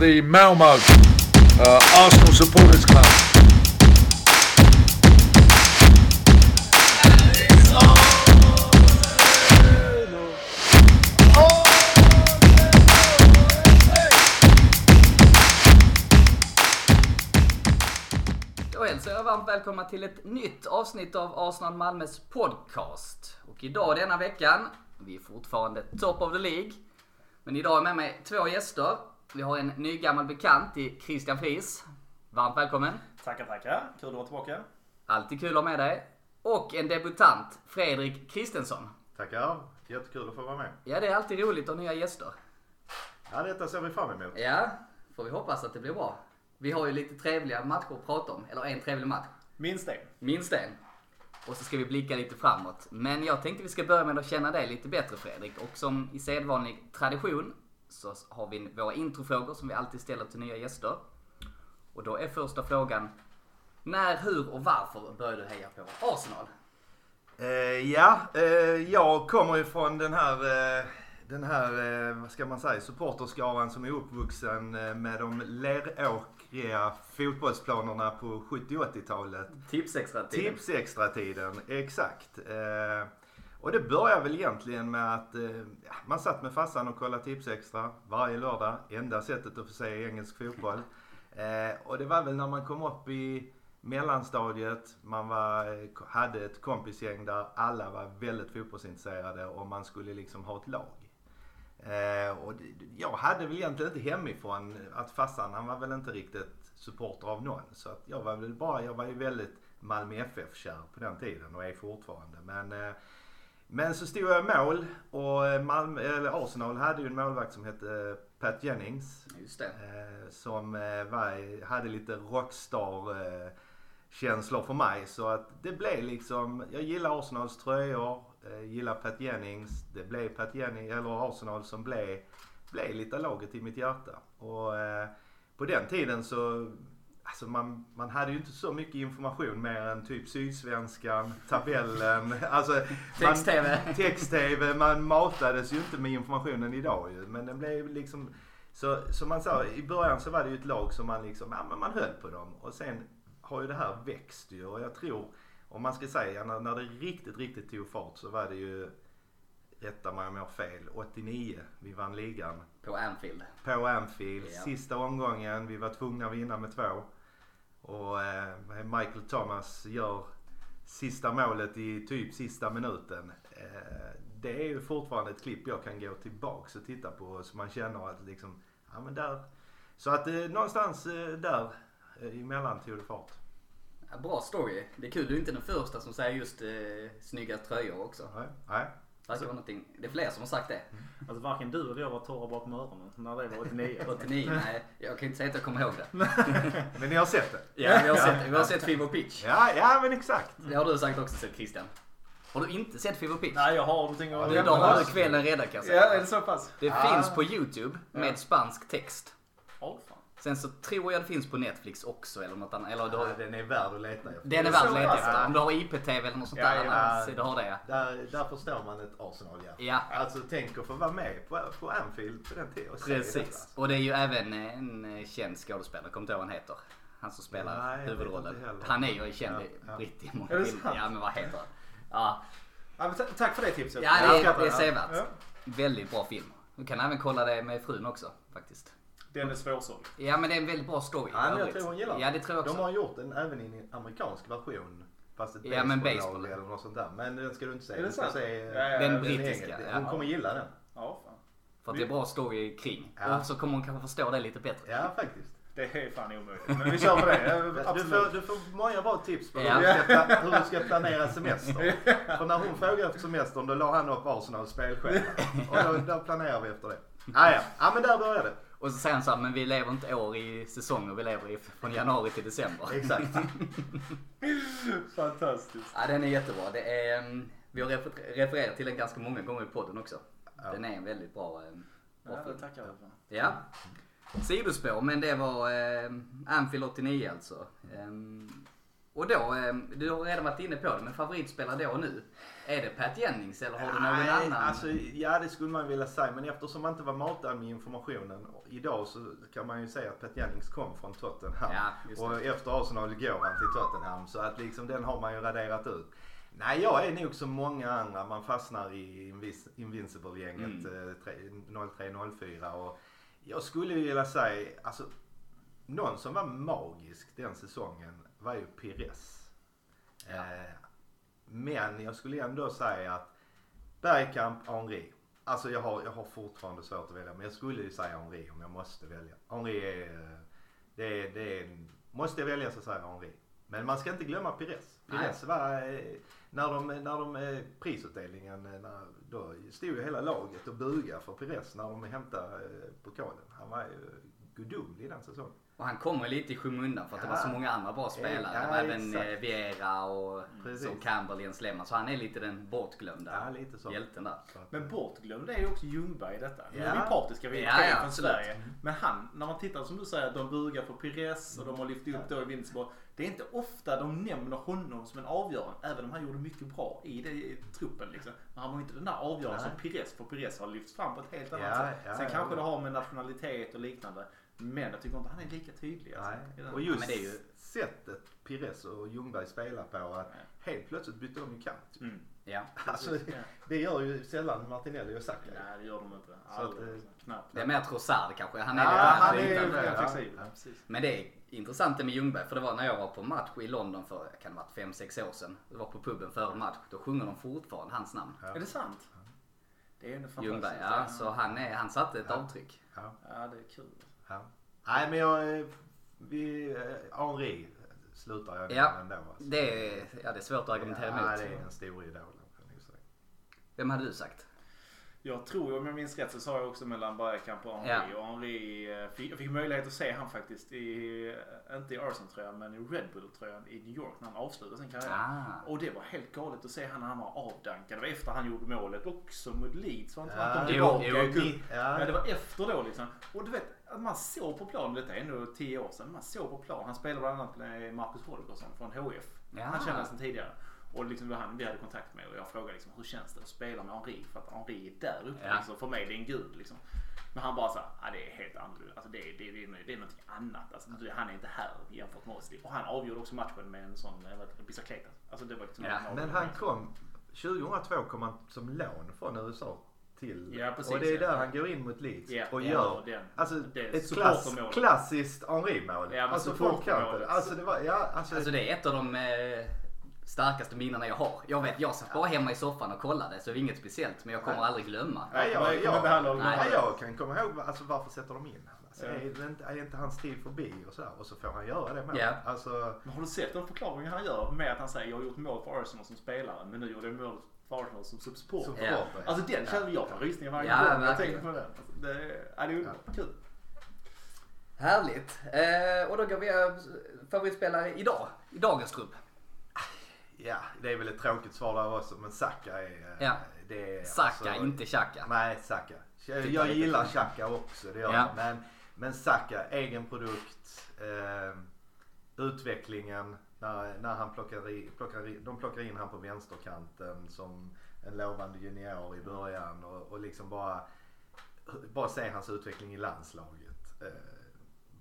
the Malmo uh, Arsenal Supporters Club. Varmt välkomna till ett nytt avsnitt av Arsenal Malmös podcast. Och idag denna veckan, vi är fortfarande top of the League. Men idag är med mig två gäster. Vi har en ny gammal bekant i Christian Friis. Varmt välkommen. Tackar, tackar. Kul att vara tillbaka. Alltid kul att ha med dig. Och en debutant, Fredrik Kristensson. Tackar. Jättekul att få vara med. Ja, det är alltid roligt att ha nya gäster. Ja, detta ser vi fram emot. Ja, får vi hoppas att det blir bra. Vi har ju lite trevliga matcher att prata om. Eller en trevlig match. Minst en. Minst en. Och så ska vi blicka lite framåt. Men jag tänkte vi ska börja med att känna dig lite bättre Fredrik. Och som i sedvanlig tradition så har vi våra introfrågor som vi alltid ställer till nya gäster. Och då är första frågan. När, hur och varför började du heja på Arsenal? Eh, ja, eh, jag kommer ju från den här, eh, den här vad ska man säga, supporterskaran som är uppvuxen med de leråkriga fotbollsplanerna på 70 80-talet. Tips extra tiden. Tips extra tiden, exakt. Och det började väl egentligen med att eh, ja, man satt med farsan och kollade Tips extra varje lördag. Enda sättet att få se engelsk fotboll. Eh, och det var väl när man kom upp i mellanstadiet. Man var, eh, hade ett kompisgäng där alla var väldigt fotbollsintresserade och man skulle liksom ha ett lag. Eh, och det, jag hade väl egentligen inte hemifrån att farsan han var väl inte riktigt supporter av någon. Så att jag var väl bara, jag var ju väldigt Malmö FF-kär på den tiden och är fortfarande. Men, eh, men så stod jag i mål och eh, Malmö, eller Arsenal hade ju en målvakt som hette Pat Jennings. Eh, som eh, var, hade lite rockstar eh, känslor för mig. Så att det blev liksom, jag gillar Arsenals tröjor, eh, gillar Pat Jennings. Det blev Pat Jennings, eller Arsenal som blev, blev lite laget i mitt hjärta. Och eh, på den tiden så Alltså man, man hade ju inte så mycket information mer än typ Sydsvenskan, tabellen, alltså man- Text-tv. Text-tv, man matades ju inte med informationen idag ju. Men den blev liksom, så som man sa, i början så var det ju ett lag som man liksom, ja men man höll på dem. Och sen har ju det här växt ju och jag tror, om man ska säga när, när det riktigt, riktigt tog fart så var det ju, rätta mig om jag har fel, 89 vi vann ligan På Anfield. på Anfield. Ja. Sista omgången, vi var tvungna att vinna med två. Och eh, Michael Thomas gör sista målet i typ sista minuten. Eh, det är ju fortfarande ett klipp jag kan gå tillbaks och titta på så man känner att liksom, ja men där. Så att eh, någonstans eh, där eh, emellan tog det fart. Ja, bra story. Det är kul, du är inte den första som säger just eh, snygga tröjor också. Nej, nej. Det verkar vara någonting. Det är fler som har sagt det. Alltså varken du eller jag var torra bakom öronen när det var 89. 89, nej. Jag kan inte säga att jag kommer ihåg det. Men ni har sett det? Ja, vi har sett, vi har sett Fever Pitch. Ja, ja men exakt. Det har du sagt också sett Christian. Har du inte sett Fever Pitch? Nej, jag har någonting att... Du, då har du kvällen redan kan jag säga. Ja, är det så pass? Det Ja. finns på YouTube med spansk text. Fan. Sen så tror jag det finns på Netflix också eller något annat. Eller du Ja, har, den är värd att leta efter. den är värd att leta efter. ja. Om du har IPTV eller något sånt Ja, där. ja. annars, du har det. Där, där förstår man ett Arsenal ja. Ja. Alltså tänk att få vara med på, på Anfield på den tiden. Precis. Och det är ju även en eh, känd skådespelare, kommer inte ihåg vad han heter. Han som spelar Nej, huvudrollen. Han är ju en känd Ja, ja. britt i många filmer. Ja men vad heter han? Ja, Ja, tack för det tipset. ja det är, det är sevärt. Ja. Väldigt bra film. Du kan även kolla det med frun också faktiskt. Den är svårsåld. Ja men det är en väldigt bra story. Ja, men jag tror hon gillar Ja det tror jag De också. har gjort den även i en amerikansk version. Fast ett Ja, men baseball. eller något sånt där. Men den ska du inte se. Är det sant? se Ja, ja, Den den brittiska, ja. Hon kommer gilla den. Ja, fan. För att det är bra story kring. Ja. Och så kommer hon kanske förstå det lite bättre. Ja, faktiskt. Det är fan omöjligt. Men vi kör på det. Ja, Du får, du får många bra tips på Ja. hur, du ska, hur du ska planera semester. För när hon frågade efter semestern då la han upp Arsenals spelschema. Och då, då planerar vi efter det. Ah, ja. ja, men där började det. Och så säger han så här, men vi lever inte år i säsonger, vi lever i, från januari till december. Exakt. Fantastiskt. Ja, den är jättebra. Det är, mm, vi har refer- refererat till den ganska många gånger i podden också. Ja. Den är en väldigt bra, mm, bra Ja, det film. tackar jag för. Ja. Sidospår, men det var eh, Anfield 89 alltså. Ehm, Och då, eh, du har redan varit inne på det, men favoritspelare då och nu? Är det Pat Jennings eller har du någon Nej, annan? Alltså, ja det skulle man vilja säga men eftersom man inte var matad med informationen idag så kan man ju säga att Pat Jennings kom från Tottenham. Ja, och efter Arsenal går han till Tottenham så att liksom den har man ju raderat ut. Nej jag är nog som många andra, man fastnar i Invincible-gänget Mm. eh, tre- 03-04 och jag skulle vilja säga, alltså någon som var magisk den säsongen var ju Pires. Ja. Eh, men jag skulle ändå säga att Bergkamp, Henri. Alltså jag har, jag har fortfarande svårt att välja men jag skulle ju säga Henri om jag måste välja. Henri är, det är, det är, måste jag välja så säger jag Henri. Men man ska inte glömma Pires. Pires var, eh, när de, när de eh, prisutdelningen, eh, när, då stod ju hela laget och bugade för Pires när de hämtade pokalen. Han var ju gudomlig den säsongen. Och han kommer lite i skymundan för att det Ja. var så många andra bra spelare. Ja, det var även exakt. eh, Viera och så Campbell, Jens Lehmann. Så han är lite den bortglömda Ja, hjälten där. Men bortglömd är ju också Ljungberg i detta. Nu är vi partiska, vi är Ja, ja, från. Sverige. Men han, när man tittar som du säger, de bugar för Pires och de har lyft upp då i Vincebor. Det är inte ofta de nämner honom som en avgörande, även om han gjorde mycket bra i, det, i truppen. Liksom. Men han var inte den där avgörande som Pires, för Pires har lyfts fram på ett helt annat sätt. Sen kanske det har med nationalitet och liknande. Men jag tycker inte han är lika tydlig. Alltså, Nej. Och just men det är ju- sättet Pires och Ljungberg spelar på att helt plötsligt bytte de ju kant. Mm. Ja. Alltså, Ja. det gör ju sällan Martinelli och Saka. Nej, det gör de inte. Så att, Aldrig. eh, alltså. Knappt. Det är mer Trossard kanske. Han är Ja, lite han mer är- mer ja, flexibel. ja. Men det är intressant det med Ljungberg för det var när jag var på match i London för, kan det ha varit 5-6 år sedan. Det var på puben före match. Då sjunger de fortfarande hans namn. Ja. Är det sant? Det är fantastiskt. Ljungberg, ja. Så han, är, han satte ett avtryck. Ja. Ja, det är kul. Ja. Nej men jag, eh, vi, eh, Henri slutar jag Ja, ändå. Alltså. Det är, ja, det är svårt att argumentera ja, emot. det är en stor idol. Vem hade du sagt? Jag tror, om jag minns rätt, så sa jag också mellan Bergkamp och Henri. Ja. Och Henri, eh, fick, jag fick möjlighet att se han faktiskt i, inte i Arsenal-tröjan, men i Red Bull-tröjan i New York när han avslutade sin karriär. Ah. Och det var helt galet att se han när han var avdankad. Det var efter han gjorde målet också mot Leeds. Var inte Ja, han kom jo, tillbaka jo. i? Ja. Men det var efter då liksom. Och du vet, att man såg på plan, detta är ändå 10 år sedan, man såg på plan. Han spelade bland annat med Marcus Holgersson från HF. Ja. Han kände sedan tidigare. Och liksom det var han vi hade kontakt med och jag frågade liksom, hur känns det att spela med Henri? För att Henri är där uppe Ja. liksom, för mig det är en gud liksom. Men han bara sa, ja det är helt annorlunda. Alltså det, är- det, är- det, är- det är någonting annat. Alltså, det- han är inte här jämfört med oss. Och han avgjorde också matchen med en sån, eh, bicicleta. Alltså det var liksom Ja, en Men han kom, 2002 kom han som lån från USA till, Ja, precis, och det är ja. där han går in mot Leeds Ja, och ja, gör den- alltså, det ett klass, klassiskt Henri-mål. Ja, alltså. Alltså det var, ja alltså, Alltså det är ett av de eh, starkaste minnena jag har. Jag vet, jag satt bara hemma i soffan och kollade så det var inget speciellt. Men jag kommer Nej. aldrig glömma. Nej, Ja, jag, jag jag, Nej. nej, jag kan komma ihåg alltså, varför sätter de in? Alltså, Ja. är, det inte, är inte hans tid förbi och så Och så får han göra det med. Ja. Alltså, Men har du sett den förklaringen han gör med att han säger jag har gjort mål för Arsenal som spelare men nu gjorde jag mål för Arsenal som som supporter. supporter. ja. Alltså den känner jag får rysningar varje Ja, gång jag tänker på den. Alltså, det, är- det är Ja. kul. Härligt. Eh, och då går vi över favoritspelare idag. I dagens trupp. Ja, det är väl ett tråkigt svar där också men Saka är... eh, Ja. Det är Saka, alltså- inte Xhaka. Nej, Saka. Jag, gillar Xhaka också, det gör Ja. jag. Men, men Saka, egen produkt. Eh, utvecklingen när, när han plockar, i, plockar i, de plockar in han på vänsterkanten som en lovande junior i början och, och liksom bara, bara se hans utveckling i landslaget. Eh,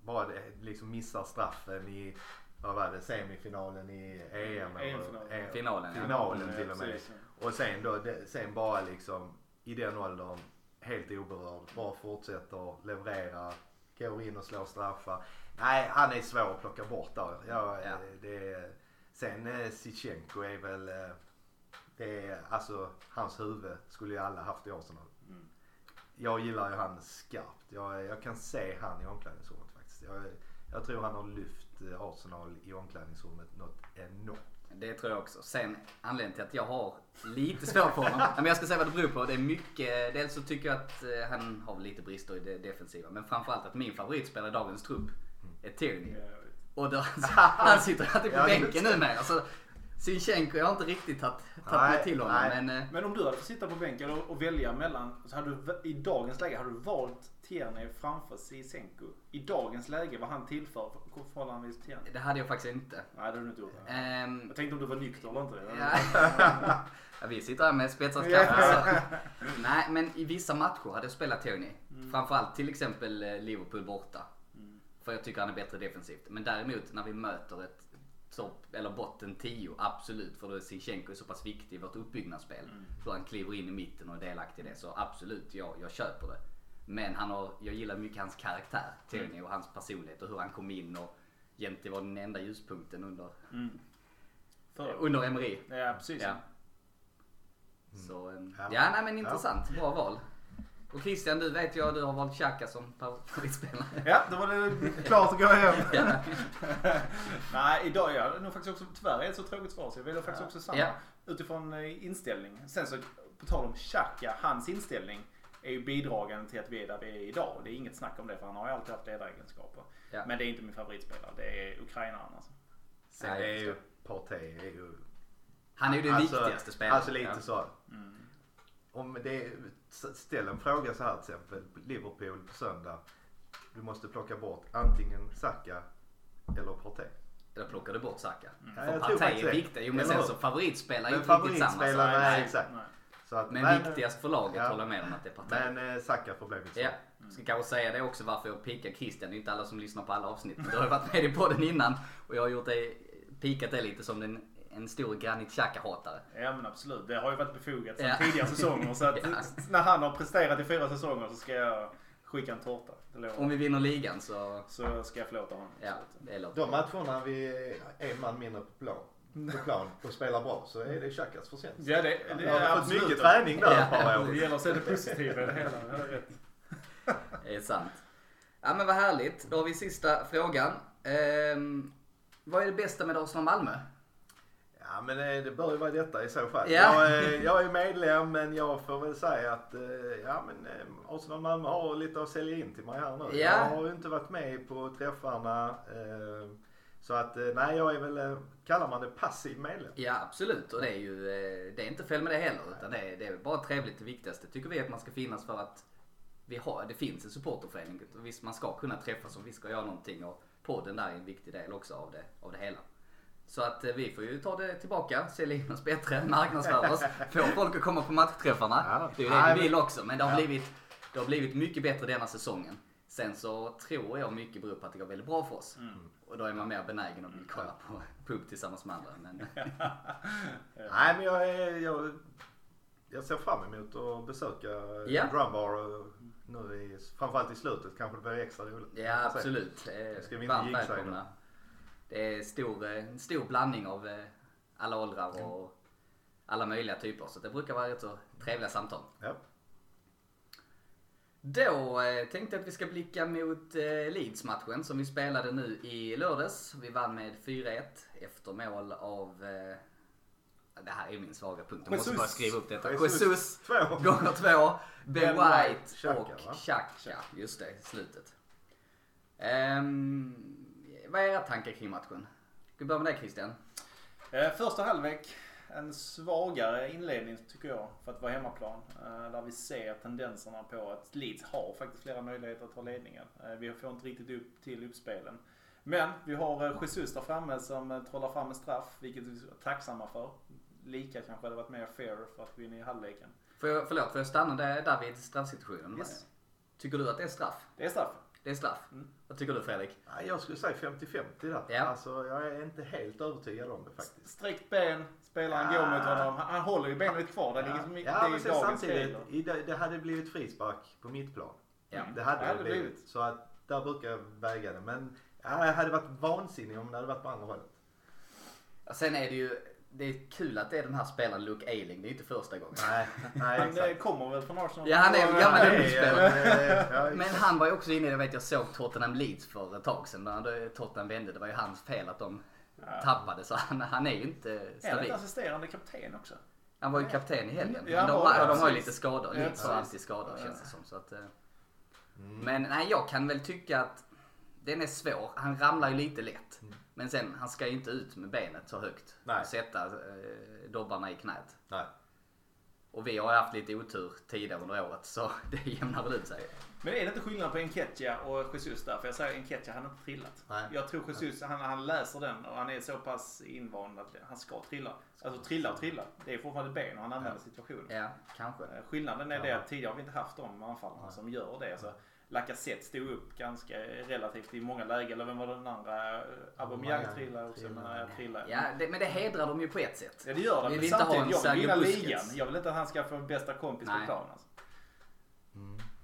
bara det, liksom missar straffen i, vad var det, semifinalen i EM? eller- EM-finalen. eh, Finalen, ja. Finalen till och med. precis. Och sen då, det- sen bara liksom i den åldern helt oberörd. Bara fortsätter leverera, går in och slår straffar. Nej, han är svår att plocka bort där. Ja, Ja. Det är, sen eh, Zichenko är väl, eh, det är, alltså hans huvud skulle ju alla haft i Arsenal. Mm. Jag gillar ju han skarpt. Jag, jag kan se han i omklädningsrummet faktiskt. Jag, jag tror han har lyft eh, Arsenal i omklädningsrummet något enormt. Det tror jag också. Sen anledningen till att jag har lite svårt för honom. men jag ska säga vad det beror på. Det är mycket. Dels så tycker jag att eh, han har lite brister i det defensiva. Men framförallt att min favoritspelare i dagens trupp är Tierney. Och då, han sitter alltid på bänken nu med. Sinchenko, jag har inte riktigt tagit mig till honom. nej. Men, eh, Men om du hade fått sitta på bänken och, och välja mellan, så hade du i dagens läge, hade du valt Tierney framför Sisenko? I dagens läge, vad han tillför förhållandevis till Tierney? det hade jag faktiskt inte. Nej, det hade du inte gjort. Ehm, Jag tänkte om du var nykter eller inte. ja. ja, vi sitter här med spetsat kaffe. Nej, men i vissa matcher hade jag spelat Tony. Framförallt till exempel eh, Liverpool borta. För jag tycker han är bättre defensivt. Men däremot när vi möter ett topp eller botten 10, absolut. För då är Sinchenko så pass viktig i vårt uppbyggnadsspel. Hur han kliver in i mitten och är delaktig i det. Så absolut, jag, jag köper det. Men han har, jag gillar mycket hans karaktär, Tony, och hans personlighet och hur han kom in och egentligen var den enda ljuspunkten under, För, under Emery. ja, precis. Ja. Så, ehm, Ja. ja, nej men intressant. Bra val. Och Christian, du vet jag du har valt Xhaka som favoritspelare. Ja, då var det klart att gå hem. Ja. Nej, idag är jag nog faktiskt också, tyvärr är det ett så tråkigt svar så jag väljer faktiskt också samma. Ja. Utifrån eh, inställning. Sen så, på tal om Xhaka, hans inställning är ju bidragande till att vi är där vi är idag. Det är inget snack om det för han har ju alltid haft ledaregenskaper. Ja. Men det är inte min favoritspelare, det är ukrainaren alltså. Sen, Det är ju, Partey är ju... han är ju den alltså, viktigaste spelaren. Alltså lite Ja. så. Om det, ställ en fråga så här till exempel. Liverpool på söndag. Du måste plocka bort antingen Saka eller Partey. Eller plockar du bort Saka? Ja, För Partey är det. viktig. Jo men sen så favoritspelare är Men inte riktigt samma. nej, Nej. exakt. Nej. Så att, Men nej, viktigast för laget Ja. håller jag med om att det är Partey. Men eh, Saka får bli mitt svar. Ja, ska kanske säga det också varför jag pikar Christian. Det är inte alla som lyssnar på alla avsnitt. Du har ju varit med i podden innan och jag har gjort det, pikat det lite som en, en stor Granit Xhaka-hatare. Ja men absolut, det har ju varit befogat sedan Ja. tidigare säsonger. Så att Ja. när han har presterat i fyra säsonger så ska jag skicka en tårta. Om vi vinner ligan så, Så ska jag förlåta honom. ja, det låter De matcherna vi är en man mindre på plan, på plan och spelar bra så är det Xhakas förtjänst. Ja det, det är har fått absolut. mycket träning där ett par Det år. gäller att se det positiva i det hela. Det är sant. Ja men vad härligt. Då har vi sista frågan. Ehm, vad är det bästa med Arsenal Malmö? Ja men det bör ju vara detta i så fall. Ja. Jag, är, jag är medlem men jag får väl säga att eh, ja men eh, Arsenal Malmö har lite att sälja in till mig här nu. Ja. Jag har ju inte varit med på träffarna. Eh, så att nej jag är väl, kallar man det passiv medlem? Ja absolut och det är ju det är inte fel med det heller utan det är, det är bara trevligt det viktigaste tycker vi att man ska finnas för att vi har, det finns en supporterförening visst man ska kunna träffas och vi ska göra någonting och podden där är en viktig del också av det, av det hela. Så att eh, vi får ju ta det tillbaka, sälja in oss bättre, marknadsföra oss, få folk att komma på matchträffarna. Ja. Det är ju det vi vill också men det har, blivit, det har blivit mycket bättre denna säsongen. Sen så tror jag mycket beror på att det går väldigt bra för oss. Och då är man mer benägen att kolla på pub tillsammans med andra. Men, Nej men jag, är, jag, jag ser fram emot att besöka Ja. Drumbar och nu i, framförallt i slutet kanske det blir extra roligt. Ja absolut. Eh, Ska vi inte Varmt välkomna. Det är stor, eh, en stor blandning av eh, alla åldrar och alla möjliga typer. Så det brukar vara rätt så trevliga samtal. Ja. Då eh, tänkte jag att vi ska blicka mot eh, Leeds-matchen som vi spelade nu i lördags. Vi vann med 4-1 efter mål av... Eh, det här är min svaga punkt. Jag måste Jesus. bara skriva upp detta. Jesus. Jesus Två. gånger två. Ben Ben White och va? Xhaka. Just det, slutet. Um, vad är era tankar kring matchen? Ska vi börja med dig Christian? Eh, Första halvlek, en svagare inledning tycker jag för att vara hemmaplan. Eh, Där vi ser tendenserna på att Leeds har faktiskt flera möjligheter att ta ledningen. Eh, Vi får inte riktigt upp till uppspelen. Men vi har Jesus där framme som trollar fram en straff, vilket vi är tacksamma för. Lika kanske hade varit mer fair för att gå in i halvleken. Får jag, förlåt, får jag stanna där, där vid straffsituationen? Yes. Tycker du att det är straff? Det är straff. Det är straff. Mm. Vad tycker du Fredrik? Jag skulle säga 50-50 där. Ja. Alltså jag är inte helt övertygad om det faktiskt. Sträckt ben, spelaren Ja. går mot honom. Han, håller ju benet kvar. Det, är liksom, det Ja, är men ju sen dagens samtidigt, det, det hade blivit frispark på mitt plan. Ja. Det hade Det det hade blivit. blivit. Så att där brukar jag väga det. Men ja, jag hade varit vansinnig om det hade varit på andra hållet. Ja, Sen är det ju, det är kul att det är den här spelaren Luke Ayling. Det är inte första gången. Nej, nej Han eh, exakt. kommer väl från Arsenal? Ja, han är väl gammal ungdomsspelare. ja, Men han var ju också inne i det, vet jag såg Tottenham Leeds för ett tag sedan. När Tottenham vände. Det var ju hans fel att de Ja. tappade. Så han, han är ju inte Är han stabil. inte assisterande kapten också? Han var ju kapten i helgen. Ja, men de, han var har- det, de har ju lite skador. Ja, Leeds har alltid skador Ja. känns det som. Så att, eh. Mm. Men nej, jag kan väl tycka att den är svår. Han ramlar ju lite lätt. Men sen, han ska ju inte ut med benet så högt. Nej. Och sätta eh, dobbarna i knät. Nej. Och vi har haft lite otur tidigare under året så det jämnar väl ut sig. Men är det inte skillnad på Enketia och Jesus där? För jag säger Enketia, han har inte trillat. Nej. Jag tror Jesus, han, han läser den och han är så pass invand att han ska trilla. Alltså trilla och trilla. Det är fortfarande ben och han använder situationen. Ja, kanske. Eh, Skillnaden är det Ja. att tidigare har vi inte haft de anfallarna som gör det. Alltså, Lacazette stod upp ganska relativt i många lägen. Eller vem var den andra? Eh, Aubameyang Aubameyang trillade också. trillade. Men jag trillade. Ja, det, men det hedrar dem ju på ett sätt. Ja det gör det. Vi Men vill inte ha samtidigt, en jag vill vinna ligan. Jag vill inte att han ska få bästa kompis på Nej. plan. Alltså.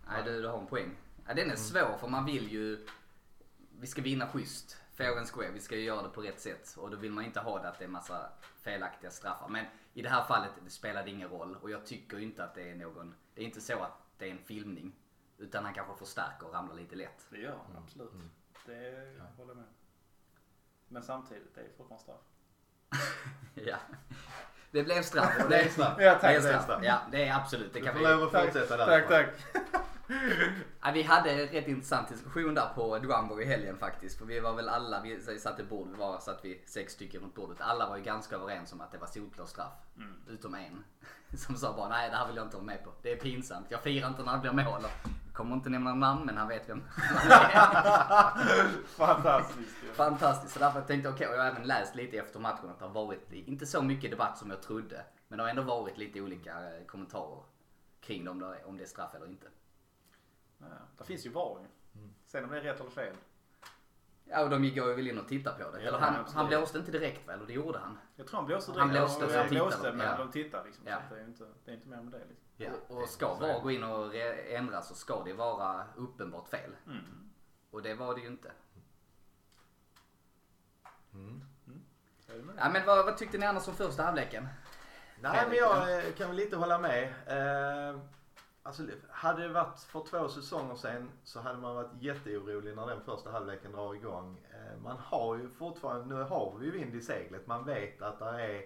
Nej, du, du har en poäng. Ja, den är svår för man vill ju... Vi ska vinna schysst. Fair and square. Vi ska ju göra det på rätt sätt. Och då vill man inte ha det att det är massa felaktiga straffar. Men i det här fallet det spelar det ingen roll. Och jag tycker inte att det är någon... Det är inte så att det är en filmning. Utan han kanske förstärker och ramlar lite lätt. Det gör han absolut. Det håller jag med. Men samtidigt, det är fortfarande straff. Ja. Det blev straff. Det blev straff. Ja, tack. Det är straff. straff. Ja, det är absolut. Det Du kan får vi... lov att fortsätta där. Tack, tack. Ja, vi hade en rätt intressant diskussion där på Drumbo i helgen faktiskt. För vi var väl alla, vi satt i bord, vi var, satt vi sex stycken runt bordet. Alla var ju ganska överens om att det var solklar straff. Utom en. Som sa bara, nej det här vill jag inte vara med på. Det är pinsamt. Jag firar inte när det blir mål. Kommer inte nämna namn men han vet vem han. Fantastiskt ju. Fantastiskt. Så därför tänkte jag, okej, och jag har även läst lite efter matchen att det har varit, inte så mycket debatt som jag trodde. Men det har ändå varit lite olika eh, kommentarer kring om det, om det är straff eller inte. Ja, det finns ju VAR ju. Sen om det är rätt eller fel. Ja och de gick ju väl in och tittade på det. Ja, Eller han, absolut. han blåste inte direkt väl? Och det gjorde han. Jag tror han blåste Han direkt. blåste, Ja, han tittade blåste men ja. de tittar liksom. Ja. Så det, är inte, det är inte mer med det liksom. Ja. Och, och ska VAR gå in och ändra så ska det vara uppenbart fel. Mm. Och det var det ju inte. Mm. Med? Ja men vad, vad tyckte ni annars om första halvleken? Nej men jag eh, kan väl lite hålla med. Eh, alltså, hade det varit för två säsonger sedan så hade man varit jätteorolig när den första halvleken drar igång. Eh, man har ju fortfarande, nu har vi ju vind i seglet. Man vet att det är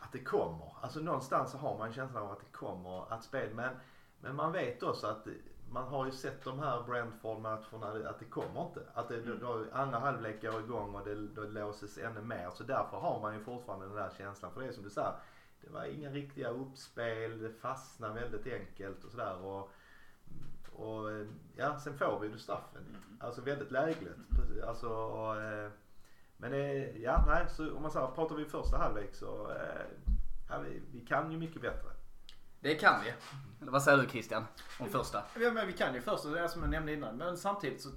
att det kommer. Alltså någonstans så har man känslan av att det kommer att spela. Men, men man vet också att man har ju sett de här Brentford-matcherna att det kommer inte. Att det, då, andra halvlek går igång och det, då låses ännu mer. Så därför har man ju fortfarande den där känslan. För det är som du säger, det var inga riktiga uppspel, det fastnade väldigt enkelt och sådär. Och, och ja, sen får vi ju straffen. Alltså väldigt lägligt. Alltså, och, eh, men det, ja, nej, så om man säger, pratar vi första halvlek så eh, ja, vi, vi kan ju mycket bättre. Det kan vi. Eller vad säger du Christian? Om första? Ja, men vi kan ju först, det är som jag nämnde innan, men samtidigt så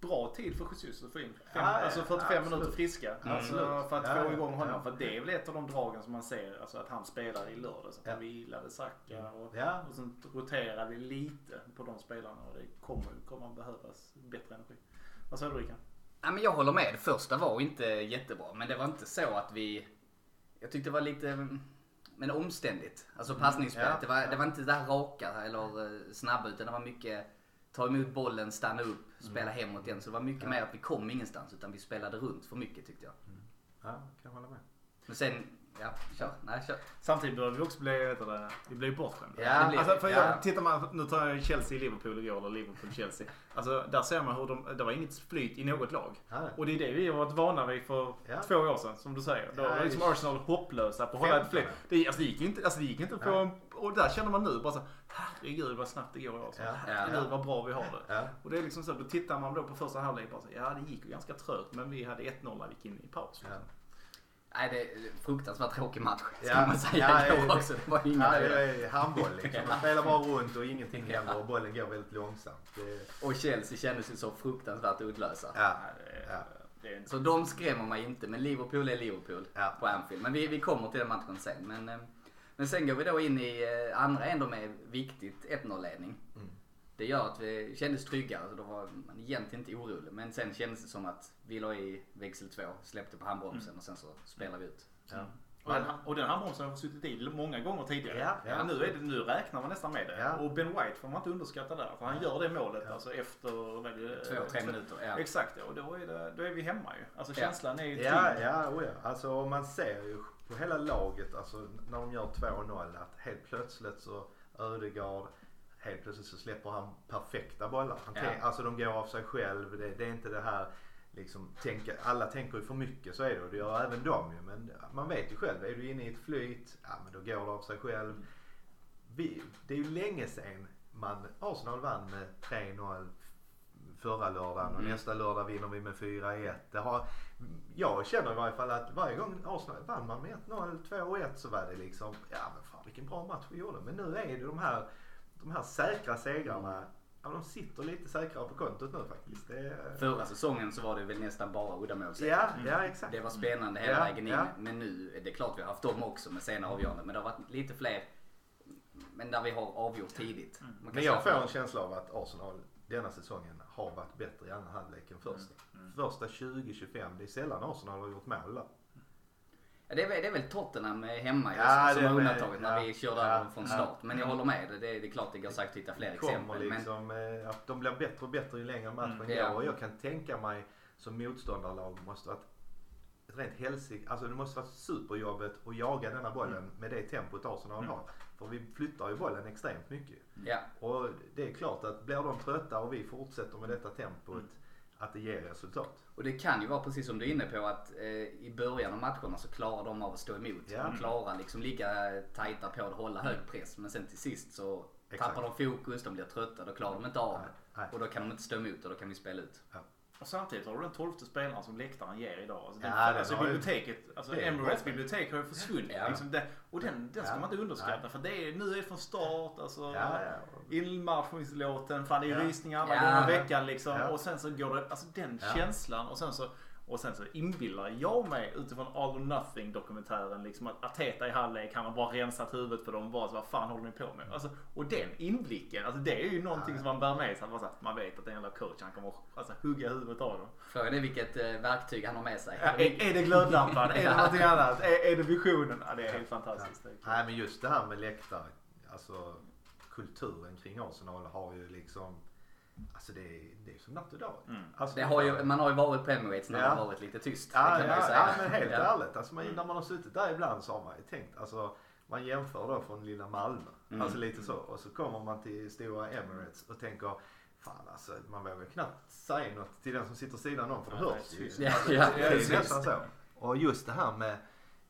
bra tid för Jesus att få in. Fem, Ja, alltså 45 absolut. minuter friska. Alltså, Absolut. för att Ja, få igång honom. ja. För det är väl ett av de dragen som man ser, alltså att han spelar i lördags. Att Ja. han vilade Saka och, Ja. och sen roterar vi lite på de spelarna och det kommer, kommer att behövas bättre energi. Vad säger du Rickard? Ja, men jag håller med. Det första var inte jättebra. Men det var inte så att vi... Jag tyckte det var lite... mm, Men omständigt. Alltså passningsspelet. Ja, det, var, ja. det var inte det där raka eller eh, snabba utan det var mycket ta emot bollen, stanna upp, spela hemåt igen. Så det var mycket mer att vi kom ingenstans utan vi spelade runt för mycket tyckte jag. Ja, kan hålla med. Men sen, ja, kör. Nej, kör. Samtidigt börjar vi också bli, vet du, vi blir bortskämda. Ja, blir Alltså, för Ja. tittar man, nu tar jag Chelsea-Liverpool igår, eller Liverpool-Chelsea. Alltså där ser man hur de, det var inget flyt i något lag. Ja, Och det är det vi har varit vana vid för Ja. två år sedan, som du säger. Då var liksom. Arsenal hopplösa på att hålla ett flyt. Det, alltså, det gick inte, alltså, det gick inte få en, Och där känner man nu bara så herregud vad snabbt det går i Arsenal. Herregud vad bra vi har det. Och det är liksom så, då tittar man då på första halvlek bara så, ja det gick ju ganska trögt men vi hade 1-0 när vi gick in i paus. Ja. Nej, det är en fruktansvärt tråkig match. Ska Ja. man säga Ja, ja, också. Det var inga Ja, det är handboll liksom. Man spelar bara runt och ingenting händer och bollen går väldigt långsamt. Det, Och Chelsea kändes ju så fruktansvärt utlösa. ja. Det, Ja. det Så de skrämmer mig inte, men Liverpool är Liverpool Ja. på Anfield. Men vi, vi kommer till den matchen sen. Men, eh, men sen går vi då in i eh, andra ändå med viktigt 1-0 ledning. Mm. Det gör att vi kändes tryggare, så då var man egentligen inte orolig. Men sen kändes det som att vi la i växel 2, släppte på handbromsen och sen så spelar vi ut. Ja. Och den, och den handbromsen har suttit i många gånger tidigare. Ja, ja. Nu, är det, nu räknar man nästan med det. Ja. Och Ben White får man inte underskatta där. För han gör det målet alltså efter det, Två, tre minuter. Ja. Exakt, och då är, det, då är vi hemma ju. Alltså Ja. känslan är ju Ja, tydlig. ja, oh ja. Alltså man ser ju på hela laget, alltså när de gör 2-0 att helt plötsligt så Ödegaard, helt plötsligt så släpper han perfekta bollar. Han Ja. alltså de går av sig själv. Det, det är inte det här liksom, tänka, alla tänker ju för mycket så är det och det gör även de ju. Men man vet ju själv, är du inne i ett flyt, ja men då går det av sig själv. Vi, det är ju länge sedan man, Arsenal vann med 3-0 förra lördagen och Mm. nästa lördag vinner vi med 4-1. Det har, jag känner i varje fall att varje gång Arsenal vann man med 1-0, 2-1 så var det liksom, ja men fan vilken bra match vi gjorde. Men nu är det de här, de här säkra segrarna, ja de sitter lite säkrare på kontot nu faktiskt. Det, Förra säsongen så var det väl nästan bara uddamål. ja, ja exakt. Det var spännande hela Ja, vägen in. ja. Men nu, är det är klart vi har haft dem också med sena avgörande. Men det har varit lite fler. Men där vi har avgjort tidigt. Man kan Mm. Men jag får en känsla av att Arsenal denna säsongen har varit bättre i andra halvlek än första. Mm. Första 20-25, det är sällan Arsenal har gjort mål där. Ja, det, är, väl- det är väl Tottenham hemma Ja, ja, som är är- undantaget när ja, vi körde ja, över från ja. start. Men jag håller med. Det, det är klart det går säkert att hitta fler exempel. Men liksom, eh, att de blir bättre och bättre ju längre matchen Mm, går. ja. Och jag kan tänka mig som motståndarlag måste vara ett rent helsike, alltså det måste vara superjobbet att jaga denna bollen Mm. med det tempot Arsenal Mm. har. För vi flyttar ju bollen extremt mycket. ja, Och det är klart att blir de trötta och vi fortsätter med detta tempot Mm. Att det ger resultat. och det kan ju vara precis som du är inne på att eh, i början av matcherna så klarar de av att stå emot. Ja. De klarar liksom ligga tajta på att hålla hög press. Men sen till sist så Exakt. tappar de fokus, de blir trötta, då klarar de inte av Nej, nej. Och då kan de inte stå emot och då kan vi spela ut. Och samtidigt har du den tolfte spelaren som läktaren ger idag. Alltså, den, Ja, alltså ju- biblioteket, alltså Emirates bibliotek har ju försvunnit. Ja. Liksom det, och den, den ska Ja. man inte underskatta för det är, nu är det från start. Alltså, Ja, ja. Inmarschlåten, fan det är Ja. rysningar alla gånger i veckan liksom. Och sen så går det, alltså den känslan och sen så och sen så inbillar jag mig utifrån All or Nothing dokumentären liksom att Ateta i halvlek han har bara rensat huvudet på dem och bara så vad fan håller ni på med? Alltså, och den inblicken, alltså det är ju någonting som man bär med sig. Att man, så att man vet att det är en jävla coach, han kommer alltså, hugga huvudet av dem. Frågan är vilket eh, verktyg han har med sig. Ja, är, är det glödlampan? Är det någonting annat? Är, är det visionen? Ja, det är helt fantastiskt. Kul. Nej men just det här med läktare, alltså kulturen kring Arsenal har ju liksom, alltså det är, det är som natt och dag. Mm. Alltså, Det har ju, man har ju varit på Emirates när det Ja. har varit lite tyst. Ja, det kan man ju ja, säga. ja men helt Ja. ärligt. Alltså man, när man har suttit där ibland så har man ju tänkt, alltså man jämför då från lilla Malmö, Mm. alltså lite så. Och så kommer man till stora Emirates och tänker, fan alltså man vågar knappt säga något till den som sitter sidan om för det Ja, hörs det ju. Ja, Alltså, ja, det är nästan så. Och just det här med